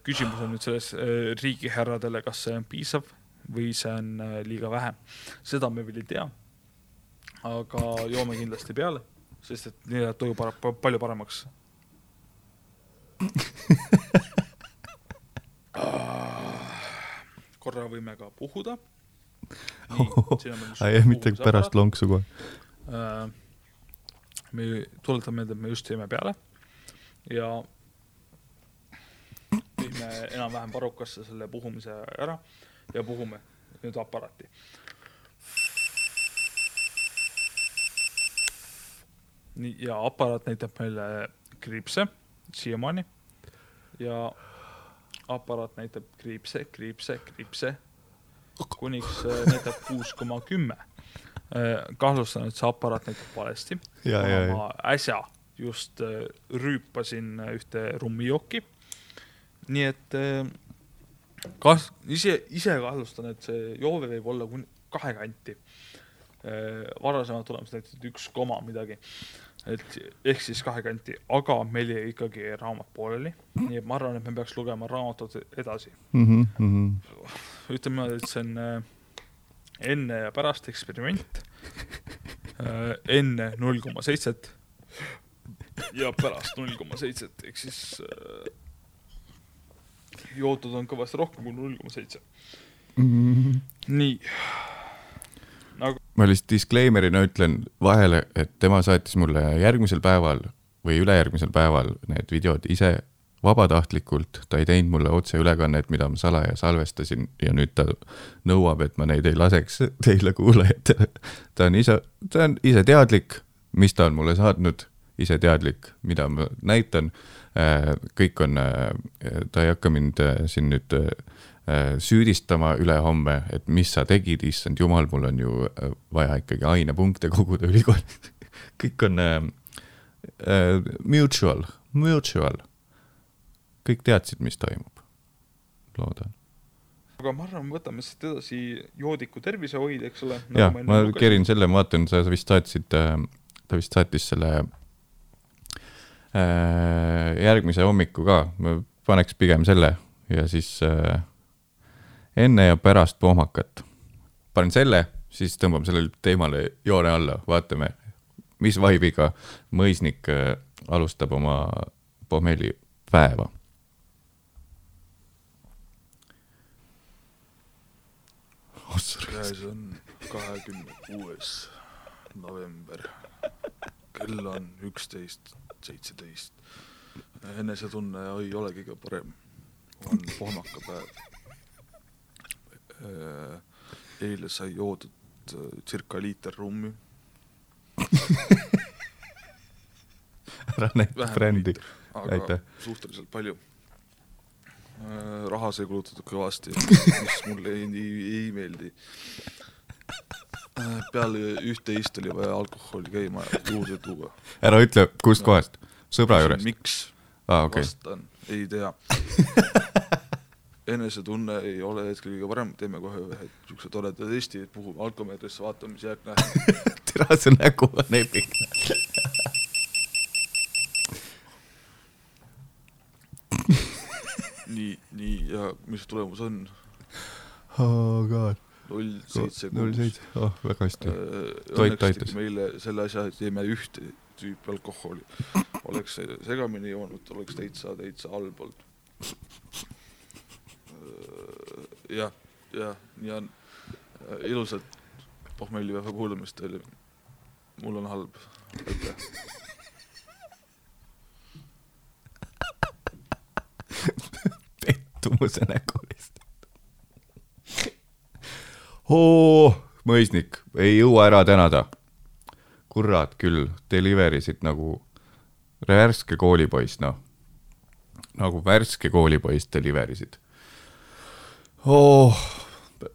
küsimus on nüüd selles äh, riigihärradele, kas see on piisav või see on äh, liiga vähe. seda me veel ei tea aga joome kindlasti peale, sest et nii läheb tuju para-, palju paremaks. (laughs) korra võime ka puhuda. (laughs) ei, mitte pärast lonksu kohe. Äh, me tuletame meelde, et me just jõime peale ja viime enam-vähem parukasse selle puhumise ära ja puhume nüüd aparaati. nii, ja aparaat näitab meile kriipse siiamaani ja aparaat näitab kriipse, kriipse, kriipse kuniks äh, näitab kuus koma kümme. kahtlustan, et see aparaat näitab valesti. ma äsja just äh, rüüpasin äh, ühte rummijooki. nii et äh, kas-, ise, ise kahtlustan, et see joove võib olla kuni kahe kanti. varasemad tulemused näitasid üks koma midagi, et ehk siis kahe kanti, aga meil jäi ikkagi raamat pooleli, nii et ma arvan, et me peaks lugema raamatut edasi. Mhm, ütleme niimoodi, et see on äh, enne ja pärast eksperiment. enne null koma seitset ja pärast null koma seitset, ehk siis äh, jootud on kõvasti rohkem kui null koma seitse. nii, ma lihtsalt disclaimer'ina ütlen vahele, et tema saatis mulle järgmisel päeval või ülejärgmisel päeval need videod ise vabatahtlikult, ta ei teinud mulle otseülekannet, mida ma salaja salvestasin ja nüüd ta nõuab, et ma neid ei laseks teile kuulajatele. ta on ise, ta on ise teadlik, mis ta on mulle saatnud, ise teadlik, mida ma näitan. kõik on, ta ei hakka mind äh, siin nüüd äh, süüdistama ülehomme, et mis sa tegid, issand jumal, mul on ju äh, vaja ikkagi ainepunkte koguda ülikoolis. (laughs) kõik on äh, äh, mutual, mutual. Kõik teadsid, mis toimub, loodan. aga ma arvan, võtame siit edasi joodiku tervisehoid, eks ole. jah, ma kerin selle, ma vaatan, sa vist saatsid, ta vist saatis selle äh, järgmise hommiku ka, ma paneks pigem selle ja siis äh, enne ja pärast pohmakat. panen selle, siis tõmbame sellele teemale joone alla, vaatame, mis vibe'iga mõisnik äh, alustab oma pohmellipäeva. Käes on kahekümne kuues november. kell on üksteist seitseteist. enesetunne ei ole kõige parem. on pohmakapäev. eile sai joodud äh, circa liiter rummi. (laughs) ära näita brändi, aga Aitäh. suhteliselt palju. Raha sai kulutatud kõvasti, (laughs) mis mulle ei, ei, ei meeldi. peale üht-teist oli vaja alkoholi käima juurde tuua. ära ütle, kust kohast, sõbra juurest. miks? aa, okei. vastan, ei tea. (laughs) enesetunne ei ole hetkel kõige parem, teeme kohe ühe siukse toreda testi, puhume alkomeetrisse, vaatame, mis jääk näeb. (laughs) tere, see nägu on epic. nii, nii ja mis tulemus on? oh god. null seitse null seitse, oh väga hästi. Toit õnneks tegi meile selle asja, et jõime ühte tüüpi alkoholi. oleks segamini joonud, oleks täitsa, täitsa halb olnud. jah, jah, nii on. ilusat pohmellipäeva kuulamist teile. mul on halb, aitäh. Pettumuse nägu lihtsalt. oo, mõisnik, ei jõua ära tänada. kurat küll, delivery sid nagu värske koolipoiss, noh. nagu värske koolipoiss delivery sid. oh,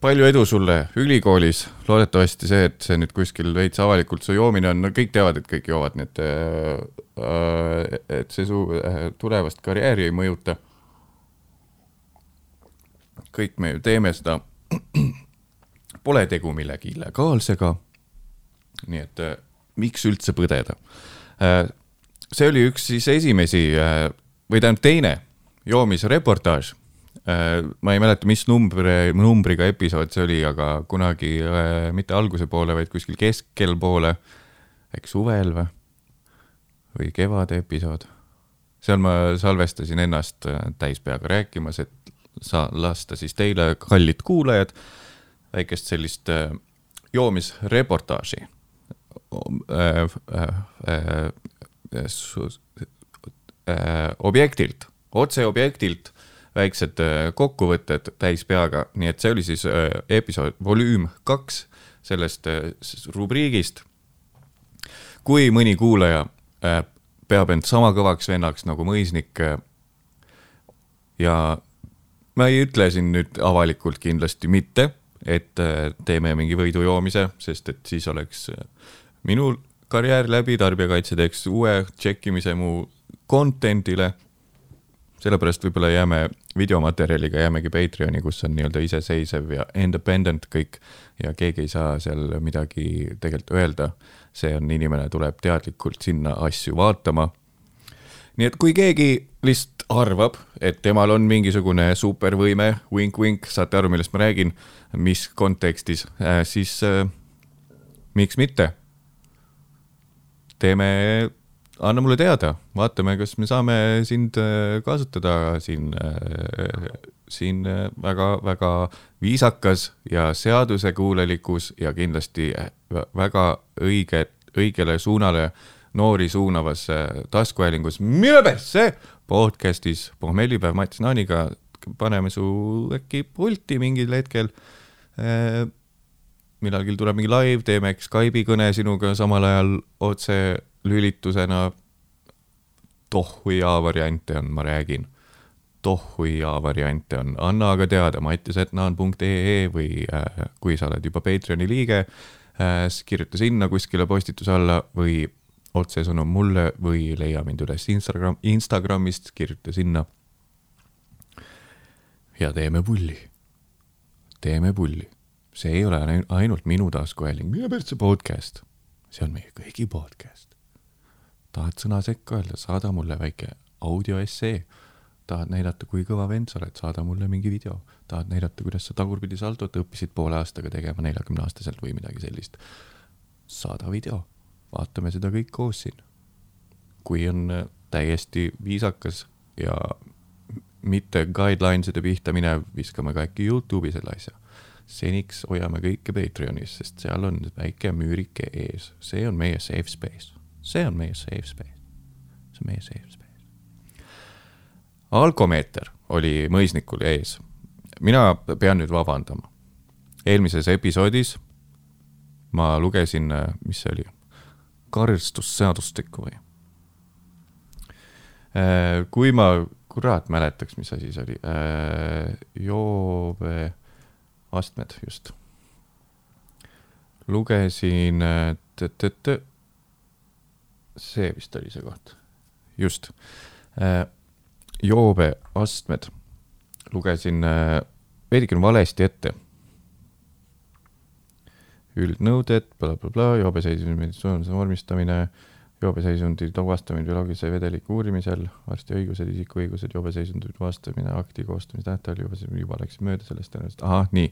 palju edu sulle ülikoolis, loodetavasti see, et see nüüd kuskil veits avalikult su joomine on, no kõik teavad, et kõik joovad, nii et äh, et see su äh, tulevast karjääri ei mõjuta. Kõik me ju teeme seda. Pole tegu millegi illegaalsega. nii et äh, miks üldse põdeda äh,? see oli üks siis esimesi äh, või tähendab teine joomisreportaaž ma ei mäleta, mis numbri, numbriga episood see oli, aga kunagi mitte alguse poole, vaid kuskil keskel poole, äkki suvel või, või kevade episood. seal ma salvestasin ennast täis peaga rääkimas, et sa lasta siis teile, kallid kuulajad, väikest sellist joomisreportaaži objektilt, otse objektilt väiksed äh, kokkuvõtted täis peaga, nii et see oli siis äh, episood volüüm kaks sellest äh, rubriigist. kui mõni kuulaja peab end sama kõvaks vennaks nagu mõisnik. ja ma ei ütle siin nüüd avalikult kindlasti mitte, et teeme mingi võidujoomise, sest et siis oleks minul karjäär läbi, tarbijakaitse teeks uue tšekkimise mu content'ile sellepärast võib-olla jääme videomaterjaliga, jäämegi Patreoni, kus on nii-öelda iseseisev ja independent kõik ja keegi ei saa seal midagi tegelikult öelda. see on, inimene tuleb teadlikult sinna asju vaatama. Nii et kui keegi lihtsalt arvab, et temal on mingisugune supervõime, vink-vink, saate aru, millest ma räägin, mis kontekstis, äh, siis äh, miks mitte? teeme anna mulle teada, vaatame, kas me saame sind äh, kasutada siin, äh, siin väga-väga äh, viisakas ja seadusekuulelikus ja kindlasti väga õige, õigele suunale noori suunavas taskuhäälingus Mine persse podcast'is pohmellipäev Mats Naaniga. paneme su äkki pulti mingil hetkel millalgi tuleb mingi live, teeme Skype'i kõne sinuga samal ajal otse lülitusena. tohhu hea variante on, ma räägin. tohhu hea variante on, anna aga teada mattisetnaan.ee või äh, kui sa oled juba Patreoni liige äh,, kirjuta sinna kuskile postituse alla või otsesõnum mulle või leia mind üles Instagram, Instagramist, kirjuta sinna. ja teeme pulli. teeme pulli. see ei ole ainult minu taskuhääling, mille pealt see podcast, see on meie kõigi podcast tahad sõna sekka öelda, saada mulle väike audioessee. tahad näidata, kui kõva vend sa oled, saada mulle mingi video. tahad näidata, kuidas sa tagurpidi saldot õppisid poole aastaga tegema neljakümne aastaselt või midagi sellist. saada video, vaatame seda kõik koos siin. kui on äh, täiesti viisakas ja mitte guidelines'ide pihta minev, viskame ka äkki Youtube'i selle asja seniks hoiame kõike Patreonis, sest seal on väike müürike ees, see on meie safe space see on meie safe space. see on meie safe space. alkomeeter oli mõisnikul ees. mina pean nüüd vabandama. eelmises episoodis ma lugesin, mis see oli, karistusseadustikku või? Äh, kui ma, kurat, mäletaks, mis asi see oli, äh, joove astmed, just. lugesin, et see vist oli see koht, just. Äh, joobeastmed lugesin äh, veidikene valesti ette. Üldnõuded bla, bla, blablabla, joobeseisundi vormistamine, joobeseisundi tuvastamine bioloogilise vedeliku uurimisel, arsti õigused, isiku õigused, joobeseisundi tuvastamine, akti koostamise tähtajal, juba, juba läksin mööda sellest tõenäoliselt, ahah, nii,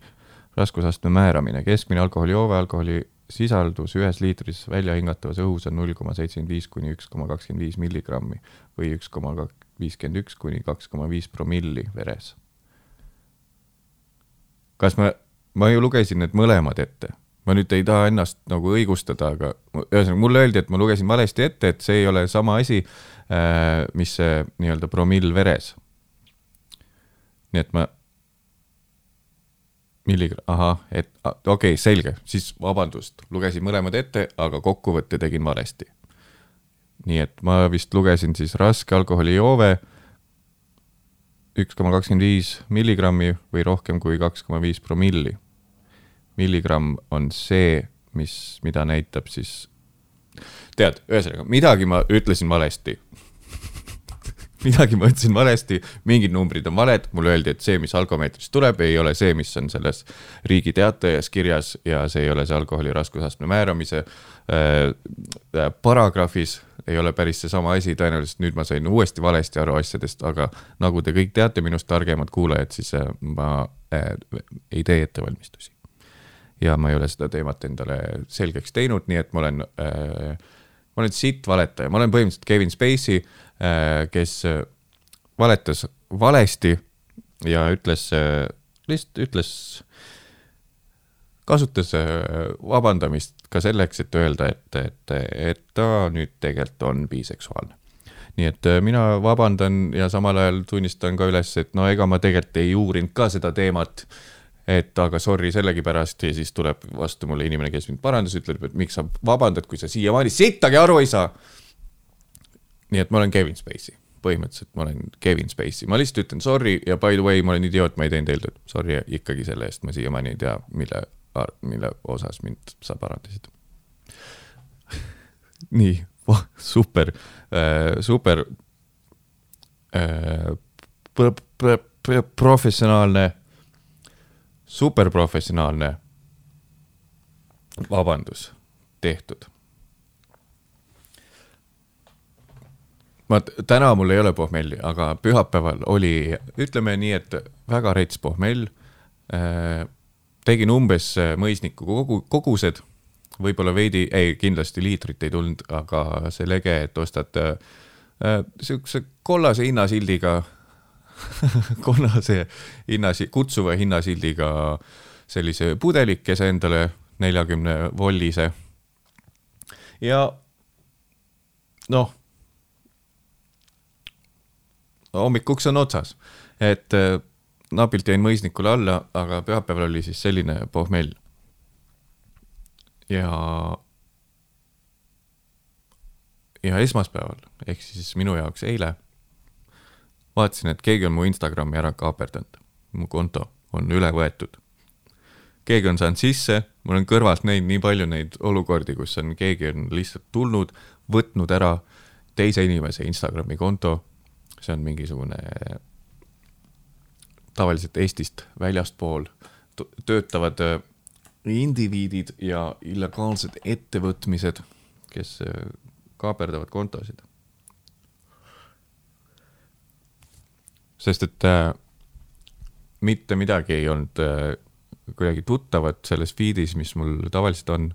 raskusastme määramine, keskmine alkoholijoove, alkoholi sisaldus ühes liitris välja hingatavas õhus on null koma seitsekümmend viis kuni üks koma kakskümmend viis milligrammi või üks koma viiskümmend üks kuni kaks koma viis promilli veres. kas ma, ma ju lugesin need mõlemad ette, ma nüüd ei taha ennast nagu õigustada, aga ühesõnaga mulle öeldi, et ma lugesin valesti ette, et see ei ole sama asi, äh, mis see nii-öelda promill veres. nii et ma milligramm, ahah, et okei okay,, selge, siis vabandust, lugesin mõlemad ette, aga kokkuvõtte tegin valesti. nii et ma vist lugesin siis raske alkoholijoove üks koma kakskümmend viis milligrammi või rohkem kui kaks koma viis promilli. Milligramm on see, mis, mida näitab siis, tead, ühesõnaga midagi ma ütlesin valesti (laughs) midagi ma ütlesin valesti, mingid numbrid on valed, mulle öeldi, et see, mis alkomeetrist tuleb, ei ole see, mis on selles Riigi Teatajas kirjas ja see ei ole see alkoholi raskusastme määramise äh, äh, paragrahvis ei ole päris seesama asi, tõenäoliselt nüüd ma sain uuesti valesti aru asjadest, aga nagu te kõik teate, minust targemad kuulajad, siis äh, ma äh, ei tee ettevalmistusi. Ja ma ei ole seda teemat endale selgeks teinud, nii et ma olen äh,, ma olen sitt valetaja, ma olen põhimõtteliselt Kevin Spacey äh,, kes äh, valetas valesti ja ütles äh,, lihtsalt ütles kasutas äh, vabandamist ka selleks, et öelda, et, et, et ta nüüd tegelikult on biseksuaalne. nii et äh, mina vabandan ja samal ajal tunnistan ka üles, et no ega ma tegelikult ei uurinud ka seda teemat. Et aga sorry sellegipärast ja siis tuleb vastu mulle inimene, kes mind parandas, ütleb, et miks sa vabandad, kui sa siiamaani sittagi aru ei saa. nii et ma olen Kevin Spacey põhimõtteliselt ma olen Kevin Spacey, ma lihtsalt ütlen sorry ja by the way, ma olen idioot, ma ei teinud eeltööd. Sorry ikkagi selle eest, ma siiamaani ei tea, mille mille osas mind sa parandasid. (laughs) nii, super äh,, super äh, pr pr pr professionaalne, superprofessionaalne vabandus tehtud. ma, täna mul ei ole pohmelli, aga pühapäeval oli, ütleme nii, et väga rets pohmell äh, tegin umbes äh, mõisniku kogu, kogused, võib-olla veidi, ei, kindlasti liitrit ei tulnud, aga see lege, et ostad äh, äh siukse kollase hinnasildiga (laughs) kollase hinnasi-, kutsuva hinnasildiga sellise pudelikese endale, neljakümne vollise. ja noh, hommikuks on otsas, et äh, napilt jäin mõisnikule alla, aga pühapäeval oli siis selline pohmell. ja, ja esmaspäeval ehk siis minu jaoks eile vaatasin, et keegi on mu Instagrami ära kaaperdanud, mu konto on üle võetud. keegi on saanud sisse, ma olen kõrvalt näinud nii palju neid olukordi, kus on keegi on lihtsalt tulnud, võtnud ära teise inimese Instagrami konto. see on mingisugune tavaliselt Eestist väljaspool töötavad äh, indiviidid ja illegaalsed ettevõtmised, kes äh, kaaperdavad kontosid. Sest et äh, mitte midagi ei olnud äh, kuidagi tuttavat selles feed'is, mis mul tavaliselt on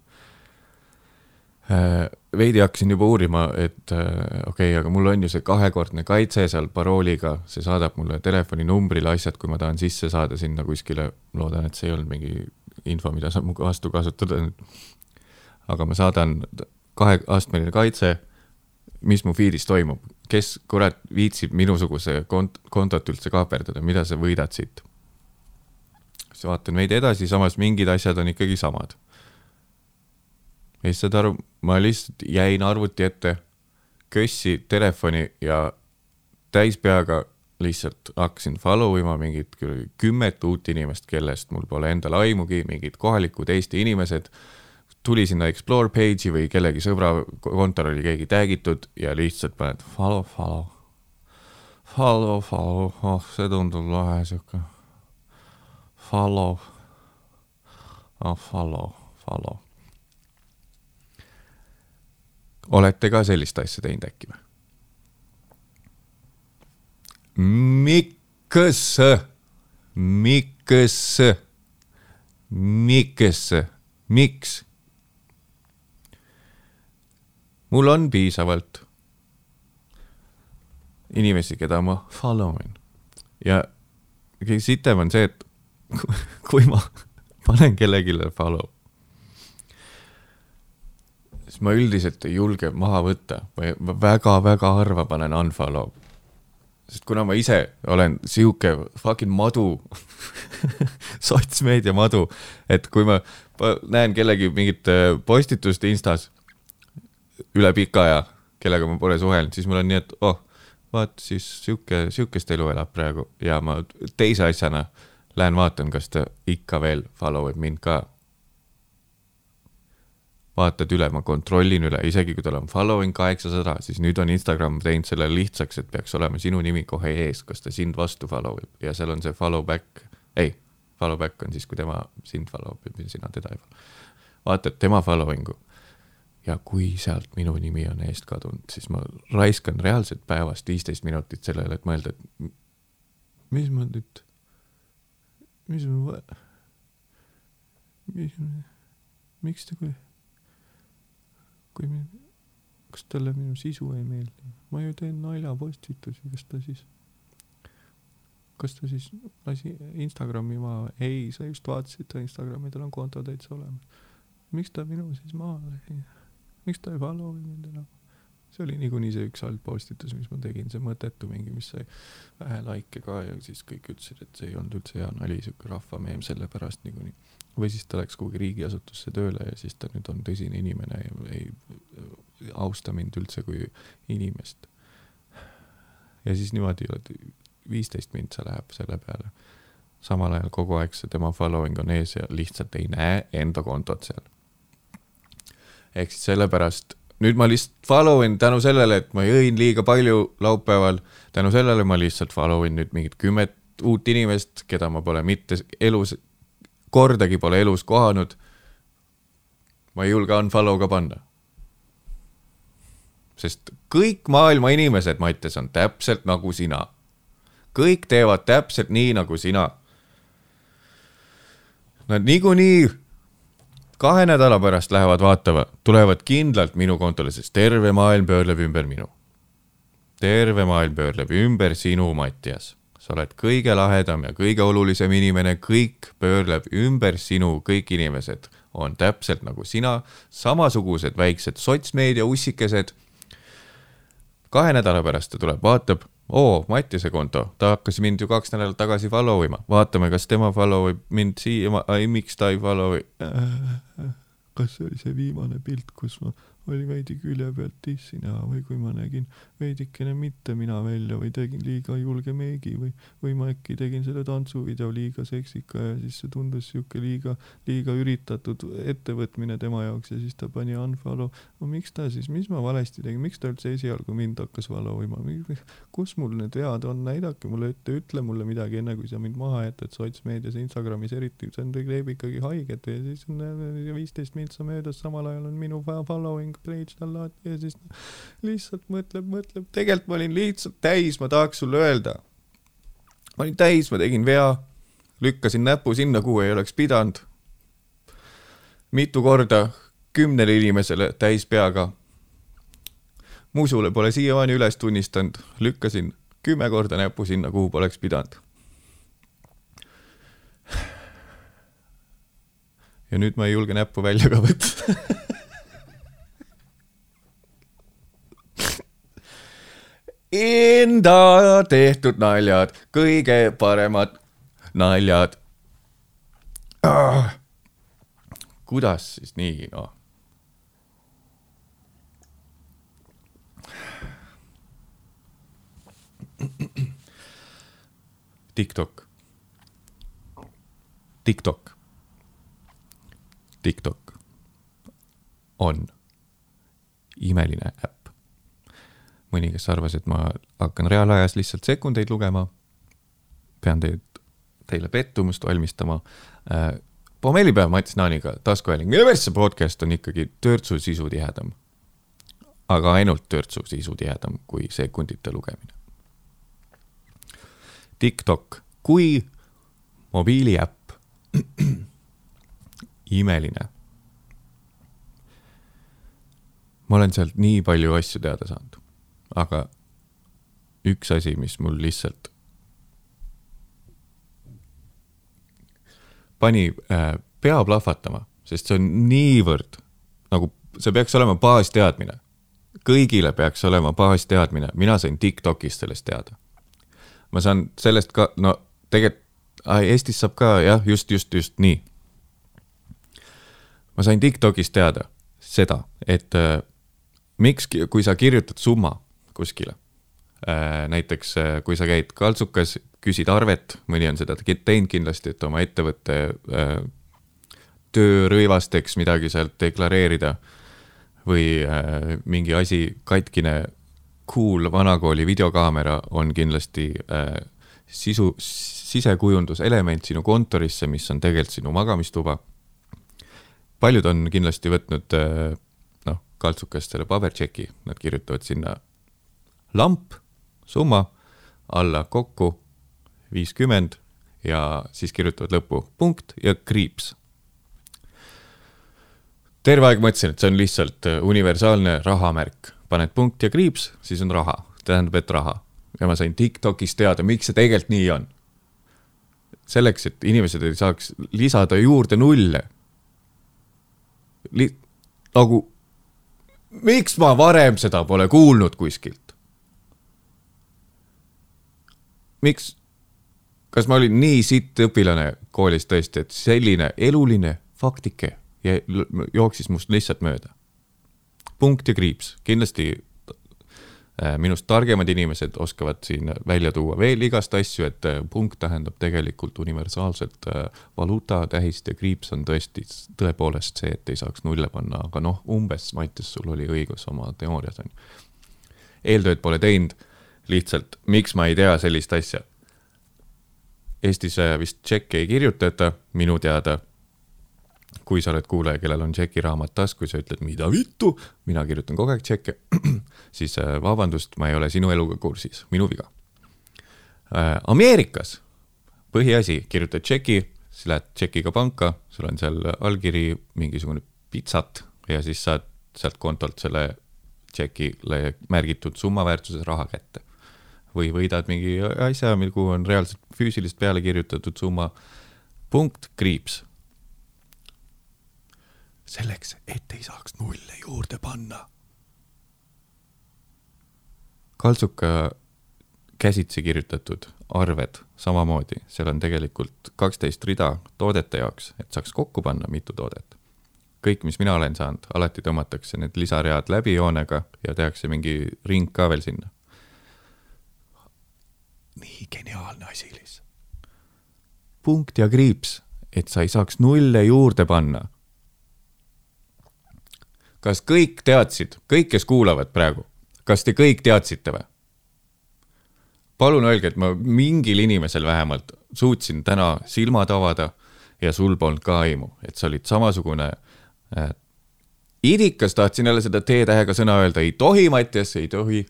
Äh, veidi hakkasin juba uurima, et äh, okei okay,, aga mul on ju see kahekordne kaitse seal parooliga, see saadab mulle telefoninumbrile asjad, kui ma tahan sisse saada sinna kuskile. loodan, et see ei olnud mingi info, mida saab mu vastu kasutada. aga ma saadan kaheastmeline kaitse. mis mu feed'is toimub, kes kurat viitsib minusuguse kont-, kontot üldse kaaperdada, mida sa võidad siit? siis vaatan veidi edasi, samas mingid asjad on ikkagi samad ja siis saad aru, ma lihtsalt jäin arvuti ette, kössi telefoni ja täis peaga lihtsalt hakkasin follow ima mingit kümmet uut inimest, kellest mul pole endal aimugi, mingid kohalikud Eesti inimesed. Tuli sinna explore page'i või kellegi sõbra kontor oli keegi tag itud ja lihtsalt paned follow, follow. Follow, follow, oh see tundub lahe sihuke. Follow. oh follow, follow olete ka sellist asja teinud äkki või? miks, miks, miks, miks? Mul on piisavalt inimesi, keda ma follow in ja kõige sitem on see, et (laughs) kui ma panen kellelegi follow siis ma üldiselt ei julge maha võtta või väga-väga harva panen unfollow. sest kuna ma ise olen sihuke fucking madu (laughs) sotsmeedia madu, et kui ma näen kellegi mingit äh, postitust Instas üle pika aja, kellega ma pole suhelnud, siis mul on nii, et oh, vaata siis sihuke, sihukest elu elab praegu ja ma teise asjana lähen vaatan, kas ta ikka veel follow ib mind ka. vaatad üle, ma kontrollin üle, isegi kui tal on following kaheksasada, siis nüüd on Instagram teinud selle lihtsaks, et peaks olema sinu nimi kohe ees, kas ta sind vastu follow ib ja seal on see follow back, ei, follow back on siis, kui tema sind follow ib ja sina teda ei follow. vaatad tema following'u ja kui sealt minu nimi on eest kadunud, siis ma raiskan reaalselt päevast viisteist minutit sellele, et mõelda, et mis ma nüüd, mis ma, mis, miks ta, kui, kui, kas talle minu sisu ei meeldi, ma ju teen naljapostitusi, kas ta siis, kas ta siis lasi Instagrami maha, ei, sa just vaatasid ta Instagrami, tal on konto täitsa olemas. miks ta minu siis maha lasi? Miks ta ei follow mind enam? see oli niikuinii see üks halb postitus, mis ma tegin, see mõttetu mingi, mis sai vähe likee ka ja siis kõik ütlesid, et see ei olnud üldse hea nali, sihuke rahvameem sellepärast niikuinii. või siis ta läks kuhugi riigiasutusse tööle ja siis ta nüüd on tõsine inimene ja ei austa mind üldse kui inimest. ja siis niimoodi viisteist mintsa läheb selle peale. samal ajal kogu aeg see tema following on ees ja lihtsalt ei näe enda kontot seal ehk siis sellepärast nüüd ma lihtsalt follow in tänu sellele, et ma jõin liiga palju laupäeval, tänu sellele ma lihtsalt follow in nüüd mingit kümmet uut inimest, keda ma pole mitte elus, kordagi pole elus kohanud. ma ei julge unfollow ka panna. sest kõik maailma inimesed, Mattias, on täpselt nagu sina. kõik teevad täpselt nii nagu sina. Nad niikuinii kahe nädala pärast lähevad vaatama, tulevad kindlalt minu kontole, sest terve maailm pöörleb ümber minu. terve maailm pöörleb ümber sinu, Mattias. sa oled kõige lahedam ja kõige olulisem inimene, kõik pöörleb ümber sinu, kõik inimesed on täpselt nagu sina, samasugused väiksed sotsmeedia ussikesed. kahe nädala pärast ta tuleb, vaatab oo, Mattiase konto, ta hakkas mind ju kaks nädalat tagasi follow ima, vaatame, kas tema follow ib mind siia, ei, miks ta ei follow'i äh,. (laughs) kas see oli see viimane pilt, kus ma oli veidi külje pealt tissin ja, või kui ma nägin veidikene mitte mina välja või tegin liiga julge meigi või, või ma äkki tegin selle tantsuvideo liiga seksika ja siis see tundus sihuke liiga, liiga üritatud ettevõtmine tema jaoks ja siis ta pani unfollow. no miks ta siis, mis ma valesti tegin, miks ta üldse esialgu mind hakkas follow ima, kus mul need vead on, näidake mulle ette, ütle mulle midagi, enne kui sa mind maha jätad sotsmeedias, Instagramis eriti, see on, teeb ikkagi haiget ja siis on viisteist mintsa möödas, samal ajal on minu following page tal alati ja siis lihtsalt mõtleb, mõtleb, tegelikult ma olin lihtsalt täis, ma tahaks sulle öelda. ma olin täis, ma tegin vea, lükkasin näpu sinna, kuhu ei oleks pidanud. mitu korda kümnele inimesele täis peaga. musule pole siiamaani üles tunnistanud, lükkasin kümme korda näpu sinna, kuhu poleks pidanud. ja nüüd ma ei julge näppu välja ka võtta (laughs) Enda tehtud naljad, kõige paremad naljad ah.. kuidas siis nii, noh? TikTok. TikTok. TikTok on imeline äpp mõni, kes arvas, et ma hakkan reaalajas lihtsalt sekundeid lugema. pean teid, teile pettumust valmistama äh,. pommellipäev Mats Naaniga, taskuhääling, mille persse podcast on ikkagi törtsu sisu tihedam. aga ainult törtsu sisu tihedam kui sekundite lugemine. TikTok kui mobiiliäpp (clears throat) imeline. ma olen sealt nii palju asju teada saanud aga üks asi, mis mul lihtsalt pani äh, pea plahvatama, sest see on niivõrd nagu, see peaks olema baasteadmine. kõigile peaks olema baasteadmine, mina sain Tiktokist sellest teada. ma saan sellest ka, no tegelikult Eestis saab ka jah, just, just, just nii. ma sain Tiktokist teada seda, et äh, miks, kui sa kirjutad summa kuskile näiteks kui sa käid kaltsukas, küsid arvet, mõni on seda teinud kindlasti, et oma ettevõtte töörõivasteks midagi sealt deklareerida või mingi asi, katkine cool vanakooli videokaamera on kindlasti sisu, sisekujunduselement sinu kontorisse, mis on tegelikult sinu magamistuba. paljud on kindlasti võtnud noh, kaltsukast selle pabertšeki, nad kirjutavad sinna lamp, summa, alla kokku viiskümmend ja siis kirjutavad lõppu punkt ja kriips. terve aeg mõtlesin, et see on lihtsalt universaalne rahamärk, paned punkt ja kriips, siis on raha, tähendab, et raha ja ma sain Tiktokis teada, miks see tegelikult nii on. selleks, et inimesed ei saaks lisada juurde nulle. Li-, nagu, miks ma varem seda pole kuulnud kuskilt? Miks, kas ma olin nii sitt õpilane koolis tõesti, et selline eluline faktike jooksis must lihtsalt mööda. punkt ja kriips, kindlasti Äh, minust targemad inimesed oskavad siin välja tuua veel igast asju, et äh, punkt tähendab tegelikult universaalset äh, valuutatähist ja kriips on tõesti tõepoolest see, et ei saaks nulle panna, aga noh, umbes, Mattias, sul oli õigus oma teoorias on ju. eeltööd pole teinud, lihtsalt miks ma ei tea sellist asja? Eestis vist tšekke ei kirjutata, minu teada kui sa oled kuulaja, kellel on tšekiraamat taskus ja ütled, mida vittu, mina kirjutan kogu aeg tšekke, (clears throat) siis äh, vabandust, ma ei ole sinu eluga kursis, minu viga. Äh, Ameerikas põhiasi, kirjutad tšeki, siis lähed tšekiga panka, sul on seal allkiri, mingisugune pitsat ja siis saad sealt kontolt selle tšekile märgitud summa väärtuses raha kätte. Või võidad mingi asja, kuhu on reaalselt füüsiliselt peale kirjutatud summa, punkt, kriips selleks, et ei saaks nulle juurde panna. kaltsuka käsitsi kirjutatud arved samamoodi, seal on tegelikult kaksteist rida toodete jaoks, et saaks kokku panna mitu toodet. kõik, mis mina olen saanud, alati tõmmatakse need lisaread läbi joonega ja tehakse mingi ring ka veel sinna. Nii geniaalne asi lihtsalt. punkt ja kriips, et sa ei saaks nulle juurde panna kas kõik teadsid, kõik, kes kuulavad praegu, kas te kõik teadsite või? palun öelge, et ma mingil inimesel vähemalt suutsin täna silmad avada ja sul polnud ka aimu, et sa olid samasugune äh, idikas, tahtsin jälle seda T-tähega sõna öelda, ei tohi, Mattias, ei tohi.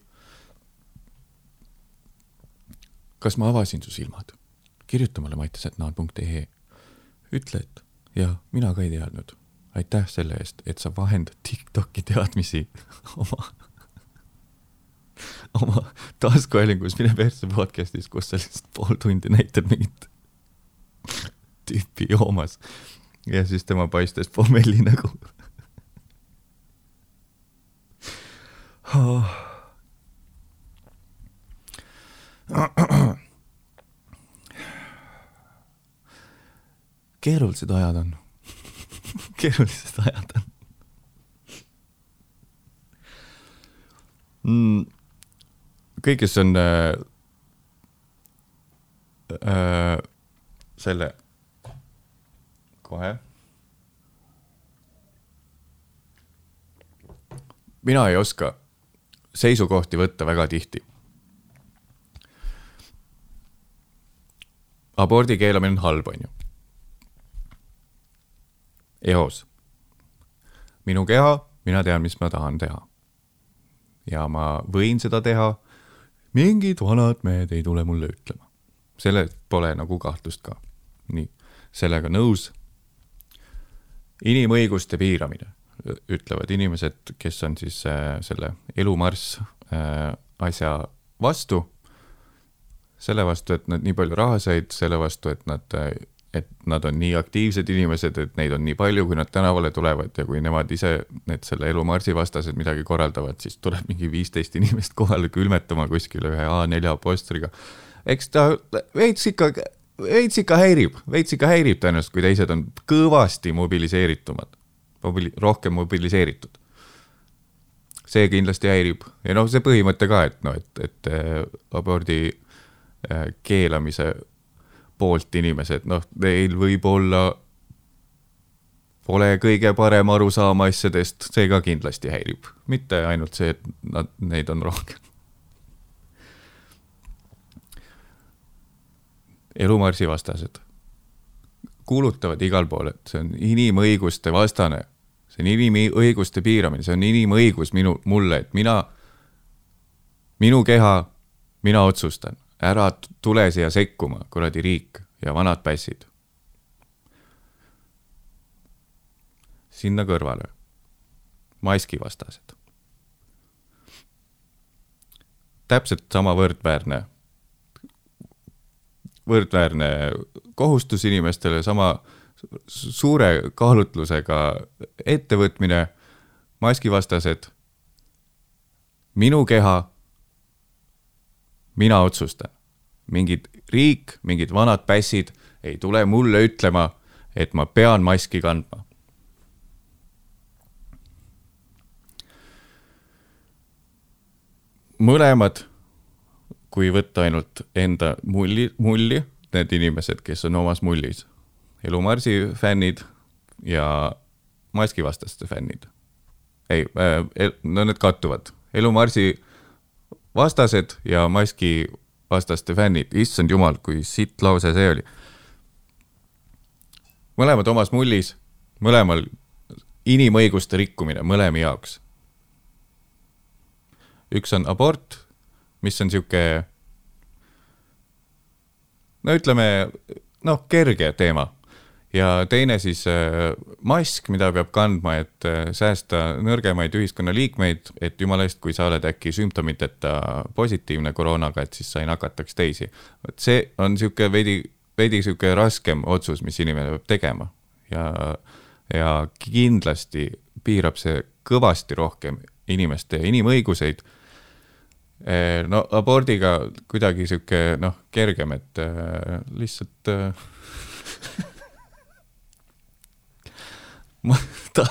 Kas ma avasin su silmad? kirjuta mulle, Mattias, et naan.ee. ütle, et jah, mina ka ei teadnud aitäh selle eest, et sa vahendad Tiktoki teadmisi (laughs) oma, oma taskuhäälingus Mine persse podcast'is, kus sa lihtsalt pool tundi näitad mingit tüüpi joomas ja siis tema paistes pommelli nägu oh. (laughs) (clears throat) keerulised ajad on (laughs) keerulised ajad on mm,. kõik, kes on äh, äh, selle, kohe. mina ei oska seisukohti võtta väga tihti. Abordi keelamine on halb, on ju eos. minu keha, mina tean, mis ma tahan teha. ja ma võin seda teha. mingid vanad mehed ei tule mulle ütlema. selles pole nagu kahtlust ka. nii, sellega nõus. inimõiguste piiramine, ütlevad inimesed, kes on siis äh, selle elumarss äh, asja vastu. Selle vastu, et nad nii palju raha said, selle vastu, et nad et nad on nii aktiivsed inimesed, et neid on nii palju, kui nad tänavale tulevad ja kui nemad ise, need selle elu marsi vastased midagi korraldavad, siis tuleb mingi viisteist inimest kohale külmetama kuskile ühe A4 postriga. eks ta veits ikka, veits ikka häirib, veits ikka häirib tõenäoliselt, kui teised on kõvasti mobiliseeritumad, mobili-, rohkem mobiliseeritud. see kindlasti häirib ja noh, see põhimõte ka, et noh, et, et äh, abordi äh, keelamise poolt inimesed, noh, neil võib olla, pole kõige parem arusaam asjadest, see ka kindlasti häirib, mitte ainult see, et nad, neid on rohkem. elumarsi vastased kuulutavad igal pool, et see on inimõiguste vastane see on inimõiguste piiramine, see on inimõigus minu, mulle, et mina, minu keha, mina otsustan, ära tule siia sekkuma, kuradi riik ja vanad pässid. sinna kõrvale, maskivastased. täpselt sama võrdväärne, võrdväärne kohustus inimestele, sama suure kaalutlusega ettevõtmine, maskivastased, minu keha, mina otsustan. mingid riik, mingid vanad pässid ei tule mulle ütlema, et ma pean maski kandma. mõlemad, kui võtta ainult enda mulli, mulli, need inimesed, kes on omas mullis Elu Marsi fännid ja maskivastaste fännid. ei äh,, no need kattuvad. Elu Marsi vastased ja maskivastaste fännid, issand jumal, kui sitt lause see oli. mõlemad omas mullis, mõlemal inimõiguste rikkumine mõlema jaoks. üks on abort, mis on sihuke, no ütleme, noh, kerge teema ja teine siis äh, mask, mida peab kandma, et äh, säästa nõrgemaid ühiskonnaliikmeid, et jumala eest, kui sa oled äkki sümptomiteta positiivne koroonaga, et siis sa ei nakataks teisi. vot see on niisugune veidi, veidi niisugune raskem otsus, mis inimene peab tegema ja, ja kindlasti piirab see kõvasti rohkem inimeste inimõiguseid äh, no abordiga kuidagi sihuke noh, kergem, et äh, lihtsalt äh, (laughs) ma ta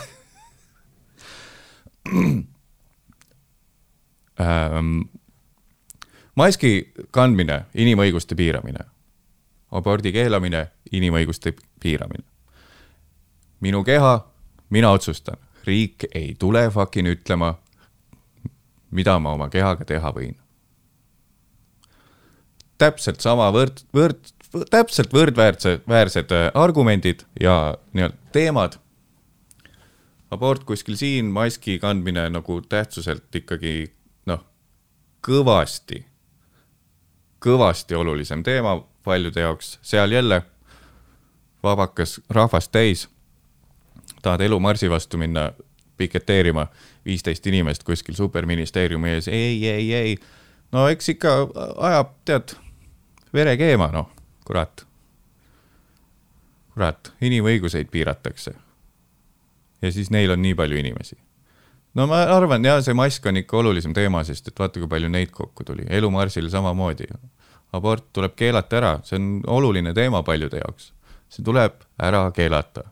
ähm, maski kandmine, inimõiguste piiramine. abordi keelamine, inimõiguste piiramine. minu keha, mina otsustan, riik ei tule fucking ütlema, mida ma oma kehaga teha võin. täpselt sama võrd, võrd, täpselt võrdväärsed, väärsed äh, argumendid ja nii-öelda teemad abort kuskil siin, maski kandmine nagu tähtsuselt ikkagi noh, kõvasti, kõvasti olulisem teema paljude jaoks, seal jälle vabakas rahvast täis. tahad elumarsi vastu minna piketeerima, viisteist inimest kuskil superministeeriumi ees, ei, ei, ei. no eks ikka ajab, tead, vere keema, noh, kurat. kurat, inimõiguseid piiratakse ja siis neil on nii palju inimesi. no ma arvan ja see mask on ikka olulisem teema, sest et vaata, kui palju neid kokku tuli, elumarsil samamoodi. abort tuleb keelata ära, see on oluline teema paljude jaoks. see tuleb ära keelata,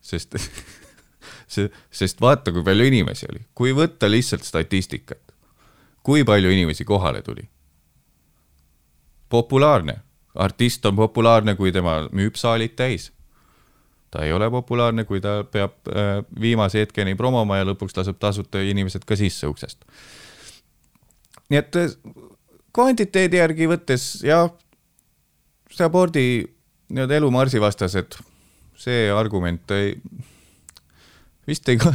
sest (laughs) see, sest vaata, kui palju inimesi oli, kui võtta lihtsalt statistikat, kui palju inimesi kohale tuli. populaarne, artist on populaarne, kui tema müüb saalid täis ta ei ole populaarne, kui ta peab äh, viimase hetkeni promoma ja lõpuks laseb tasuta inimesed ka sisse uksest. nii et äh, kvantiteedi järgi võttes jah, see abordi nii-öelda elumarsi vastased, see argument ei, vist ei (laughs)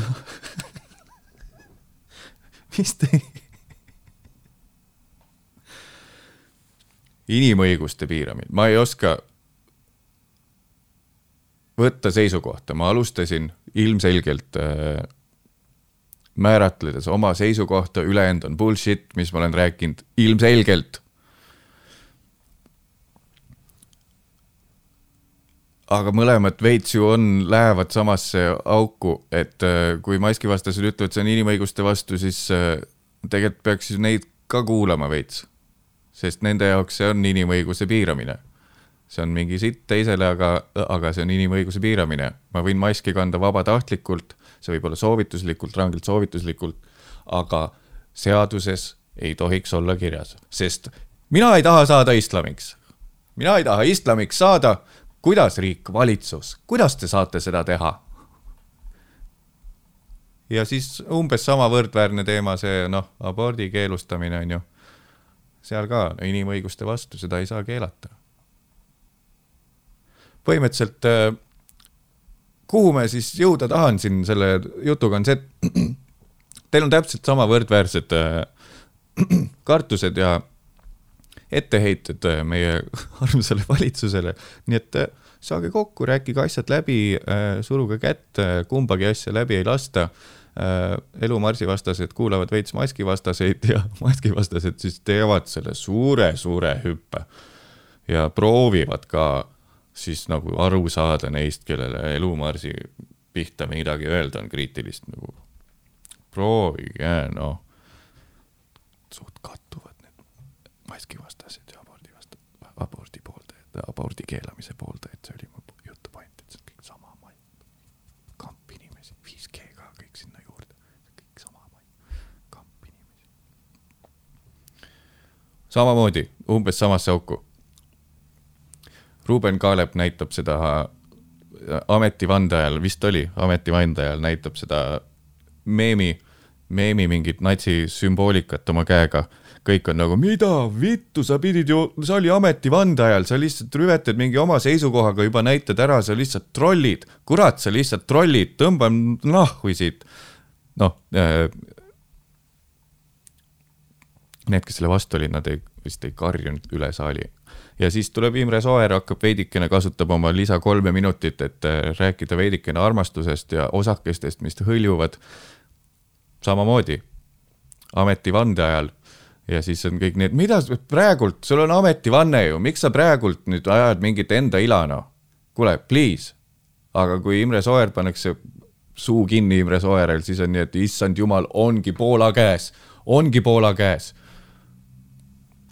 vist ei inimõiguste piiramine, ma ei oska võtta seisukohta, ma alustasin ilmselgelt äh, määratledes oma seisukohta, ülejäänud on bullshit, mis ma olen rääkinud ilmselgelt. aga mõlemad veits ju on, lähevad samasse auku, et äh, kui maskivastased ütlevad, see on inimõiguste vastu, siis äh, tegelikult peaks neid ka kuulama veits. sest nende jaoks see on inimõiguse piiramine see on mingi sitt teisele, aga, aga see on inimõiguse piiramine. ma võin maski kanda vabatahtlikult, see võib olla soovituslikult, rangelt soovituslikult, aga seaduses ei tohiks olla kirjas, sest mina ei taha saada islamiks. mina ei taha islamiks saada. kuidas riik, valitsus, kuidas te saate seda teha? ja siis umbes sama võrdväärne teema, see noh, abordi keelustamine on ju. seal ka inimõiguste vastu, seda ei saa keelata. Põhimõtteliselt, äh, kuhu me siis jõuda tahan siin selle jutuga, on see, et (clears throat) teil on täpselt sama võrdväärsed äh, (clears throat) kartused ja etteheited äh, meie (laughs) armsale valitsusele, nii et saage kokku, rääkige asjad läbi, suruge kätt, kumbagi asja läbi ei lasta. Äh, elu marsivastased kuulavad veits maskivastaseid ja (laughs) maskivastased siis teevad selle suure-suure hüppe. Ja proovivad ka siis nagu aru saada neist, kellele elu marsi pihta midagi öelda on kriitilist nagu. proovige, noh. suht kattuvad need maskivastased ja abordivastased, abordi pooldajad, abordi keelamise pooldajad, see oli mu samamoodi, umbes samasse auku. Ruuben Kaalep näitab seda ametivande ajal, vist oli ametivande ajal, näitab seda meemi, meemi mingit natsisümboolikat oma käega. kõik on nagu, mida vittu, sa pidid ju, see oli ametivande ajal, sa lihtsalt rüvetad mingi oma seisukohaga juba näitad ära, sa lihtsalt trollid. kurat, sa lihtsalt trollid, tõmba nahhu siit. noh äh,, need, kes selle vastu olid, nad ei, vist ei karjunud üle saali. Ja siis tuleb Imre Sooäär, hakkab veidikene, kasutab oma lisa kolme minutit, et äh, rääkida veidikene armastusest ja osakestest, mis hõljuvad. samamoodi ametivande ajal ja siis on kõik need, mida praegult, sul on ametivanne ju, miks sa praegult nüüd ajad mingit enda ila, noh. kuule, please. aga kui Imre Sooäär pannakse suu kinni Imre Sooäärel, siis on nii, et issand jumal, ongi Poola käes, ongi Poola käes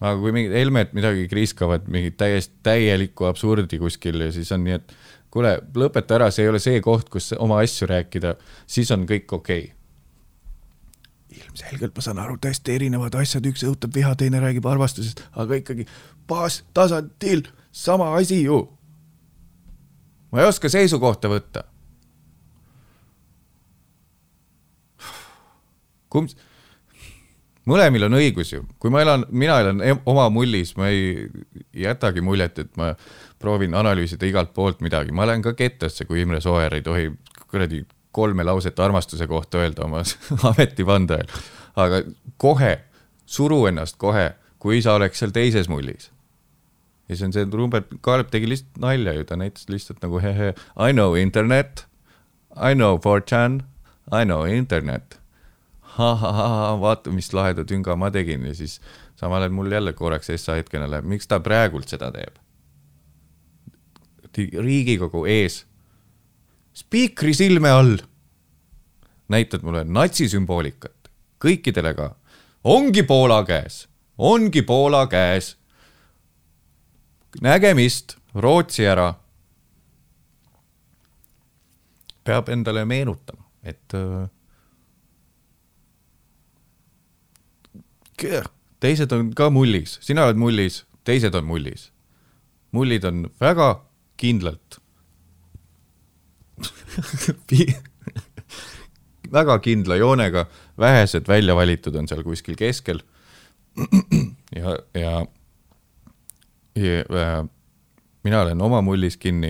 aga kui mingid Helmed midagi kriiskavad, mingit täiesti täielikku absurdi kuskil ja siis on nii, et kuule, lõpeta ära, see ei ole see koht, kus oma asju rääkida, siis on kõik okei okay. ilmselgelt ma saan aru, täiesti erinevad asjad, üks õhutab viha, teine räägib armastusest, aga ikkagi baastasandil sama asi ju. ma ei oska seisukohta võtta. kumb mõlemil on õigus ju, kui ma elan, mina elan oma mullis, ma ei jätagi muljet, et ma proovin analüüsida igalt poolt midagi, ma lähen ka kettasse, kui Imre Sooäär ei tohi kuradi kolme lauset armastuse kohta öelda oma (laughs) ametivande ajal. aga kohe, suru ennast kohe, kui sa oleks seal teises mullis. ja siis on see, Rumbert Kaalep tegi lihtsalt nalja ju, ta näitas lihtsalt nagu hehe, I know internet, I know 4chan, I know internet vaata, mis laheda tünga ma tegin ja siis samal ajal mul jälle korraks Essa hetkena läheb, miks ta praegult seda teeb? riigikogu ees, spiikri silme all näitad mulle natsisümboolikat, kõikidele ka, ongi Poola käes, ongi Poola käes. nägemist, Rootsi ära. peab endale meenutama, et äh, teised on ka mullis, sina oled mullis, teised on mullis. mullid on väga kindlalt (laughs) väga kindla joonega, vähesed välja valitud on seal kuskil keskel. (clears throat) ja, ja, ja äh, mina olen oma mullis kinni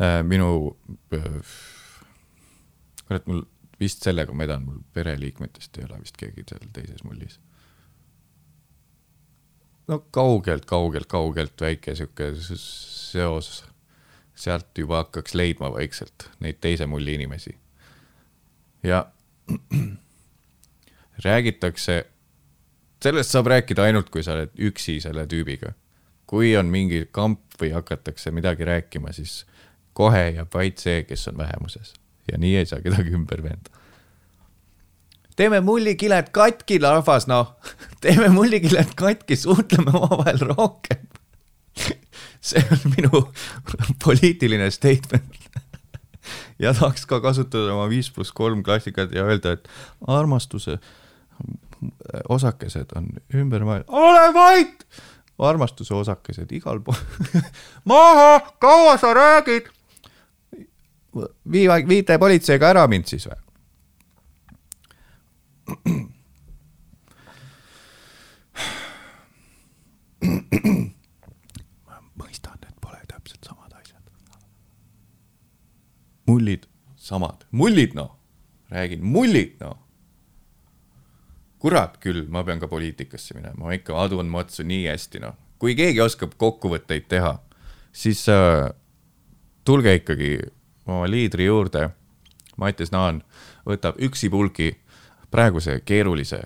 äh,. minu äh,, kurat, mul vist sellega ma edan, mul pereliikmetest ei ole vist keegi seal teises mullis no kaugelt, kaugelt, kaugelt väike sihuke seos. sealt juba hakkaks leidma vaikselt neid teise mulli inimesi. ja (clears throat) räägitakse, sellest saab rääkida ainult, kui sa oled üksi selle tüübiga. kui on mingi kamp või hakatakse midagi rääkima, siis kohe jääb vaid see, kes on vähemuses ja nii ei saa kedagi ümber veenda teeme mullikiled katki, rahvas, noh. (laughs) teeme mullikiled katki, suhtleme omavahel rohkem. (laughs) see on minu (laughs) poliitiline statement. ja tahaks ka kasutada oma viis pluss kolm klassikat ja öelda, et armastuse osakesed on ümber maailma, ole vait! armastuse osakesed igal pool. maha, kaua sa räägid? vii, viite politseiga ära mind siis või? Ma mõistan, et pole täpselt samad asjad. mullid, samad, mullid noh, räägin, mullid noh. kurat küll, ma pean ka poliitikasse minema, ma ikka adun Matsu nii hästi noh. kui keegi oskab kokkuvõtteid teha, siis äh, tulge ikkagi oma liidri juurde. Mattias Naan võtab üksipulgi praeguse keerulise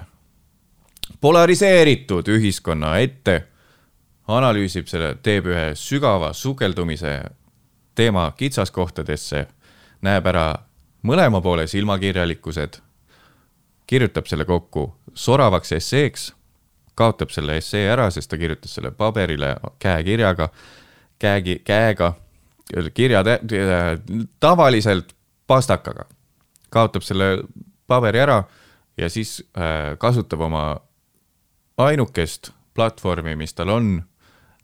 polariseeritud ühiskonna ette analüüsib selle, teeb ühe sügava sukeldumise teema kitsaskohtadesse, näeb ära mõlema poole silmakirjalikkused, kirjutab selle kokku soravaks esseeks, kaotab selle essee ära, sest ta kirjutas selle paberile käekirjaga, käegi, käega, kirja tavaliselt pastakaga, kaotab selle paberi ära ja siis äh, kasutab oma ainukest platvormi, mis tal on,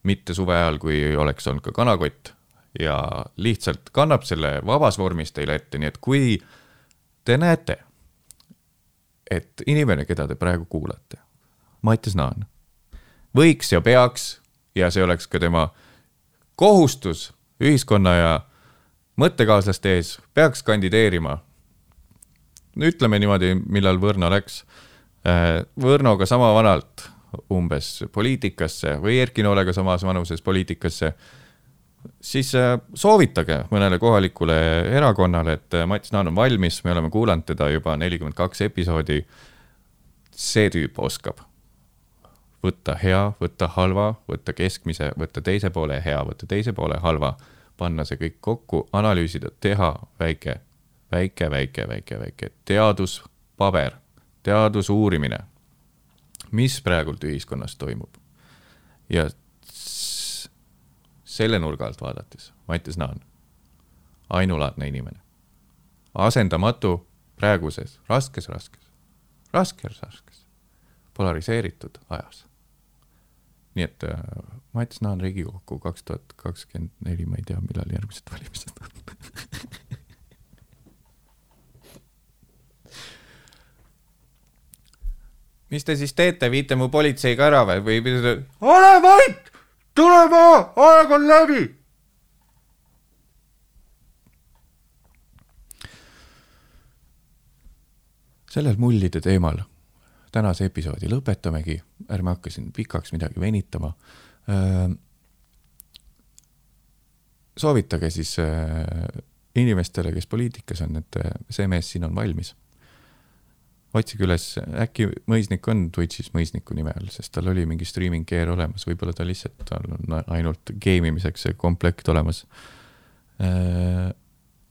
mitte suve ajal, kui oleks olnud ka kanakott ja lihtsalt kannab selle vabas vormis teile ette, nii et kui te näete, et inimene, keda te praegu kuulate, Mattias Naan, võiks ja peaks ja see oleks ka tema kohustus ühiskonna ja mõttekaaslaste ees, peaks kandideerima. Ütleme niimoodi, millal Võrno läks. Võrnoga sama vanalt umbes poliitikasse või Erki Noolega samas vanuses poliitikasse, siis äh, soovitage mõnele kohalikule erakonnale, et äh, Mats Naan on valmis, me oleme kuulanud teda juba nelikümmend kaks episoodi. see tüüp oskab võtta hea, võtta halva, võtta keskmise, võtta teise poole hea, võtta teise poole halva, panna see kõik kokku, analüüsida, teha väike, väike, väike, väike, väike teaduspaber, teadusuurimine mis praegult ühiskonnas toimub. ja selle nurga alt vaadates, Mattias Naan, ainulaadne inimene, asendamatu praeguses raskes, raskes, raskes, raskes, polariseeritud ajas. nii et äh, Mattias Naan Riigikokku kaks tuhat kakskümmend neli, ma ei tea, millal järgmised valimised on. (laughs) mis te siis teete, viite mu politseiga ära või, või? ole vait, tule maha, aeg on läbi. sellel mullide teemal tänase episoodi lõpetamegi, ärme hakka siin pikaks midagi venitama. soovitage siis äh, inimestele, kes poliitikas on, et äh, see mees siin on valmis otsige üles, äkki mõisnik on Twitch'is mõisniku nime all, sest tal oli mingi streaming gear olemas, võib-olla ta lihtsalt, tal on ainult game imiseks see komplekt olemas.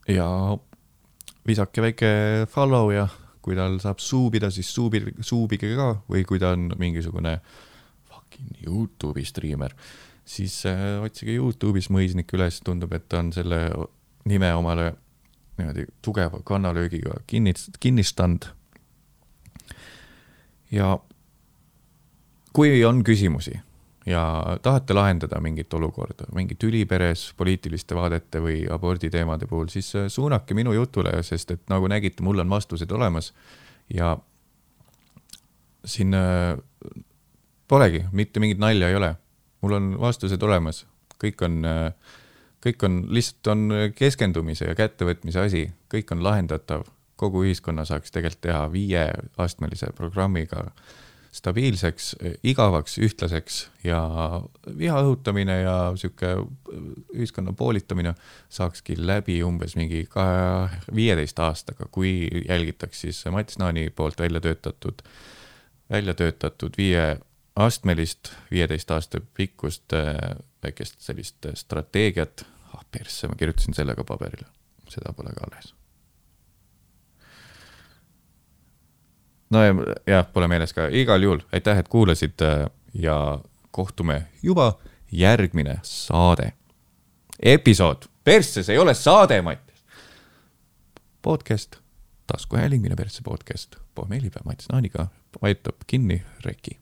ja visake väike follow ja kui tal saab suubida, siis suubige, suubige ka või kui ta on mingisugune fucking Youtube'i striimer, siis äh, otsige Youtube'is mõisnik üles, tundub, et ta on selle nime omale niimoodi tugeva kannalöögiga kinnis-, kinnistanud ja kui on küsimusi ja tahate lahendada mingit olukorda, mingit tüli peres poliitiliste vaadete või aborditeemade puhul, siis äh, suunake minu jutule, sest et nagu nägite, mul on vastused olemas ja siin äh, polegi, mitte mingit nalja ei ole. mul on vastused olemas, kõik on, kõik on, lihtsalt on keskendumise ja kättevõtmise asi, kõik on lahendatav kogu ühiskonna saaks tegelikult teha viieastmelise programmiga stabiilseks, igavaks, ühtlaseks ja viha õhutamine ja sihuke ühiskonna poolitamine saakski läbi umbes mingi kahe, viieteist aastaga, kui jälgitaks siis Mats Naani poolt välja töötatud, välja töötatud viieastmelist, viieteist aasta pikkust äh, väikest sellist äh, strateegiat. ah persse, ma kirjutasin selle ka paberile, seda pole ka alles no ja, jah, pole meeles ka, igal juhul aitäh, et kuulasid äh, ja kohtume juba järgmine saade. episood, persse, see ei ole saade, Mattias. podcast, taskuhääling Mine persse podcast? Pohmeelipäev Mats Naaniga vajutab kinni reki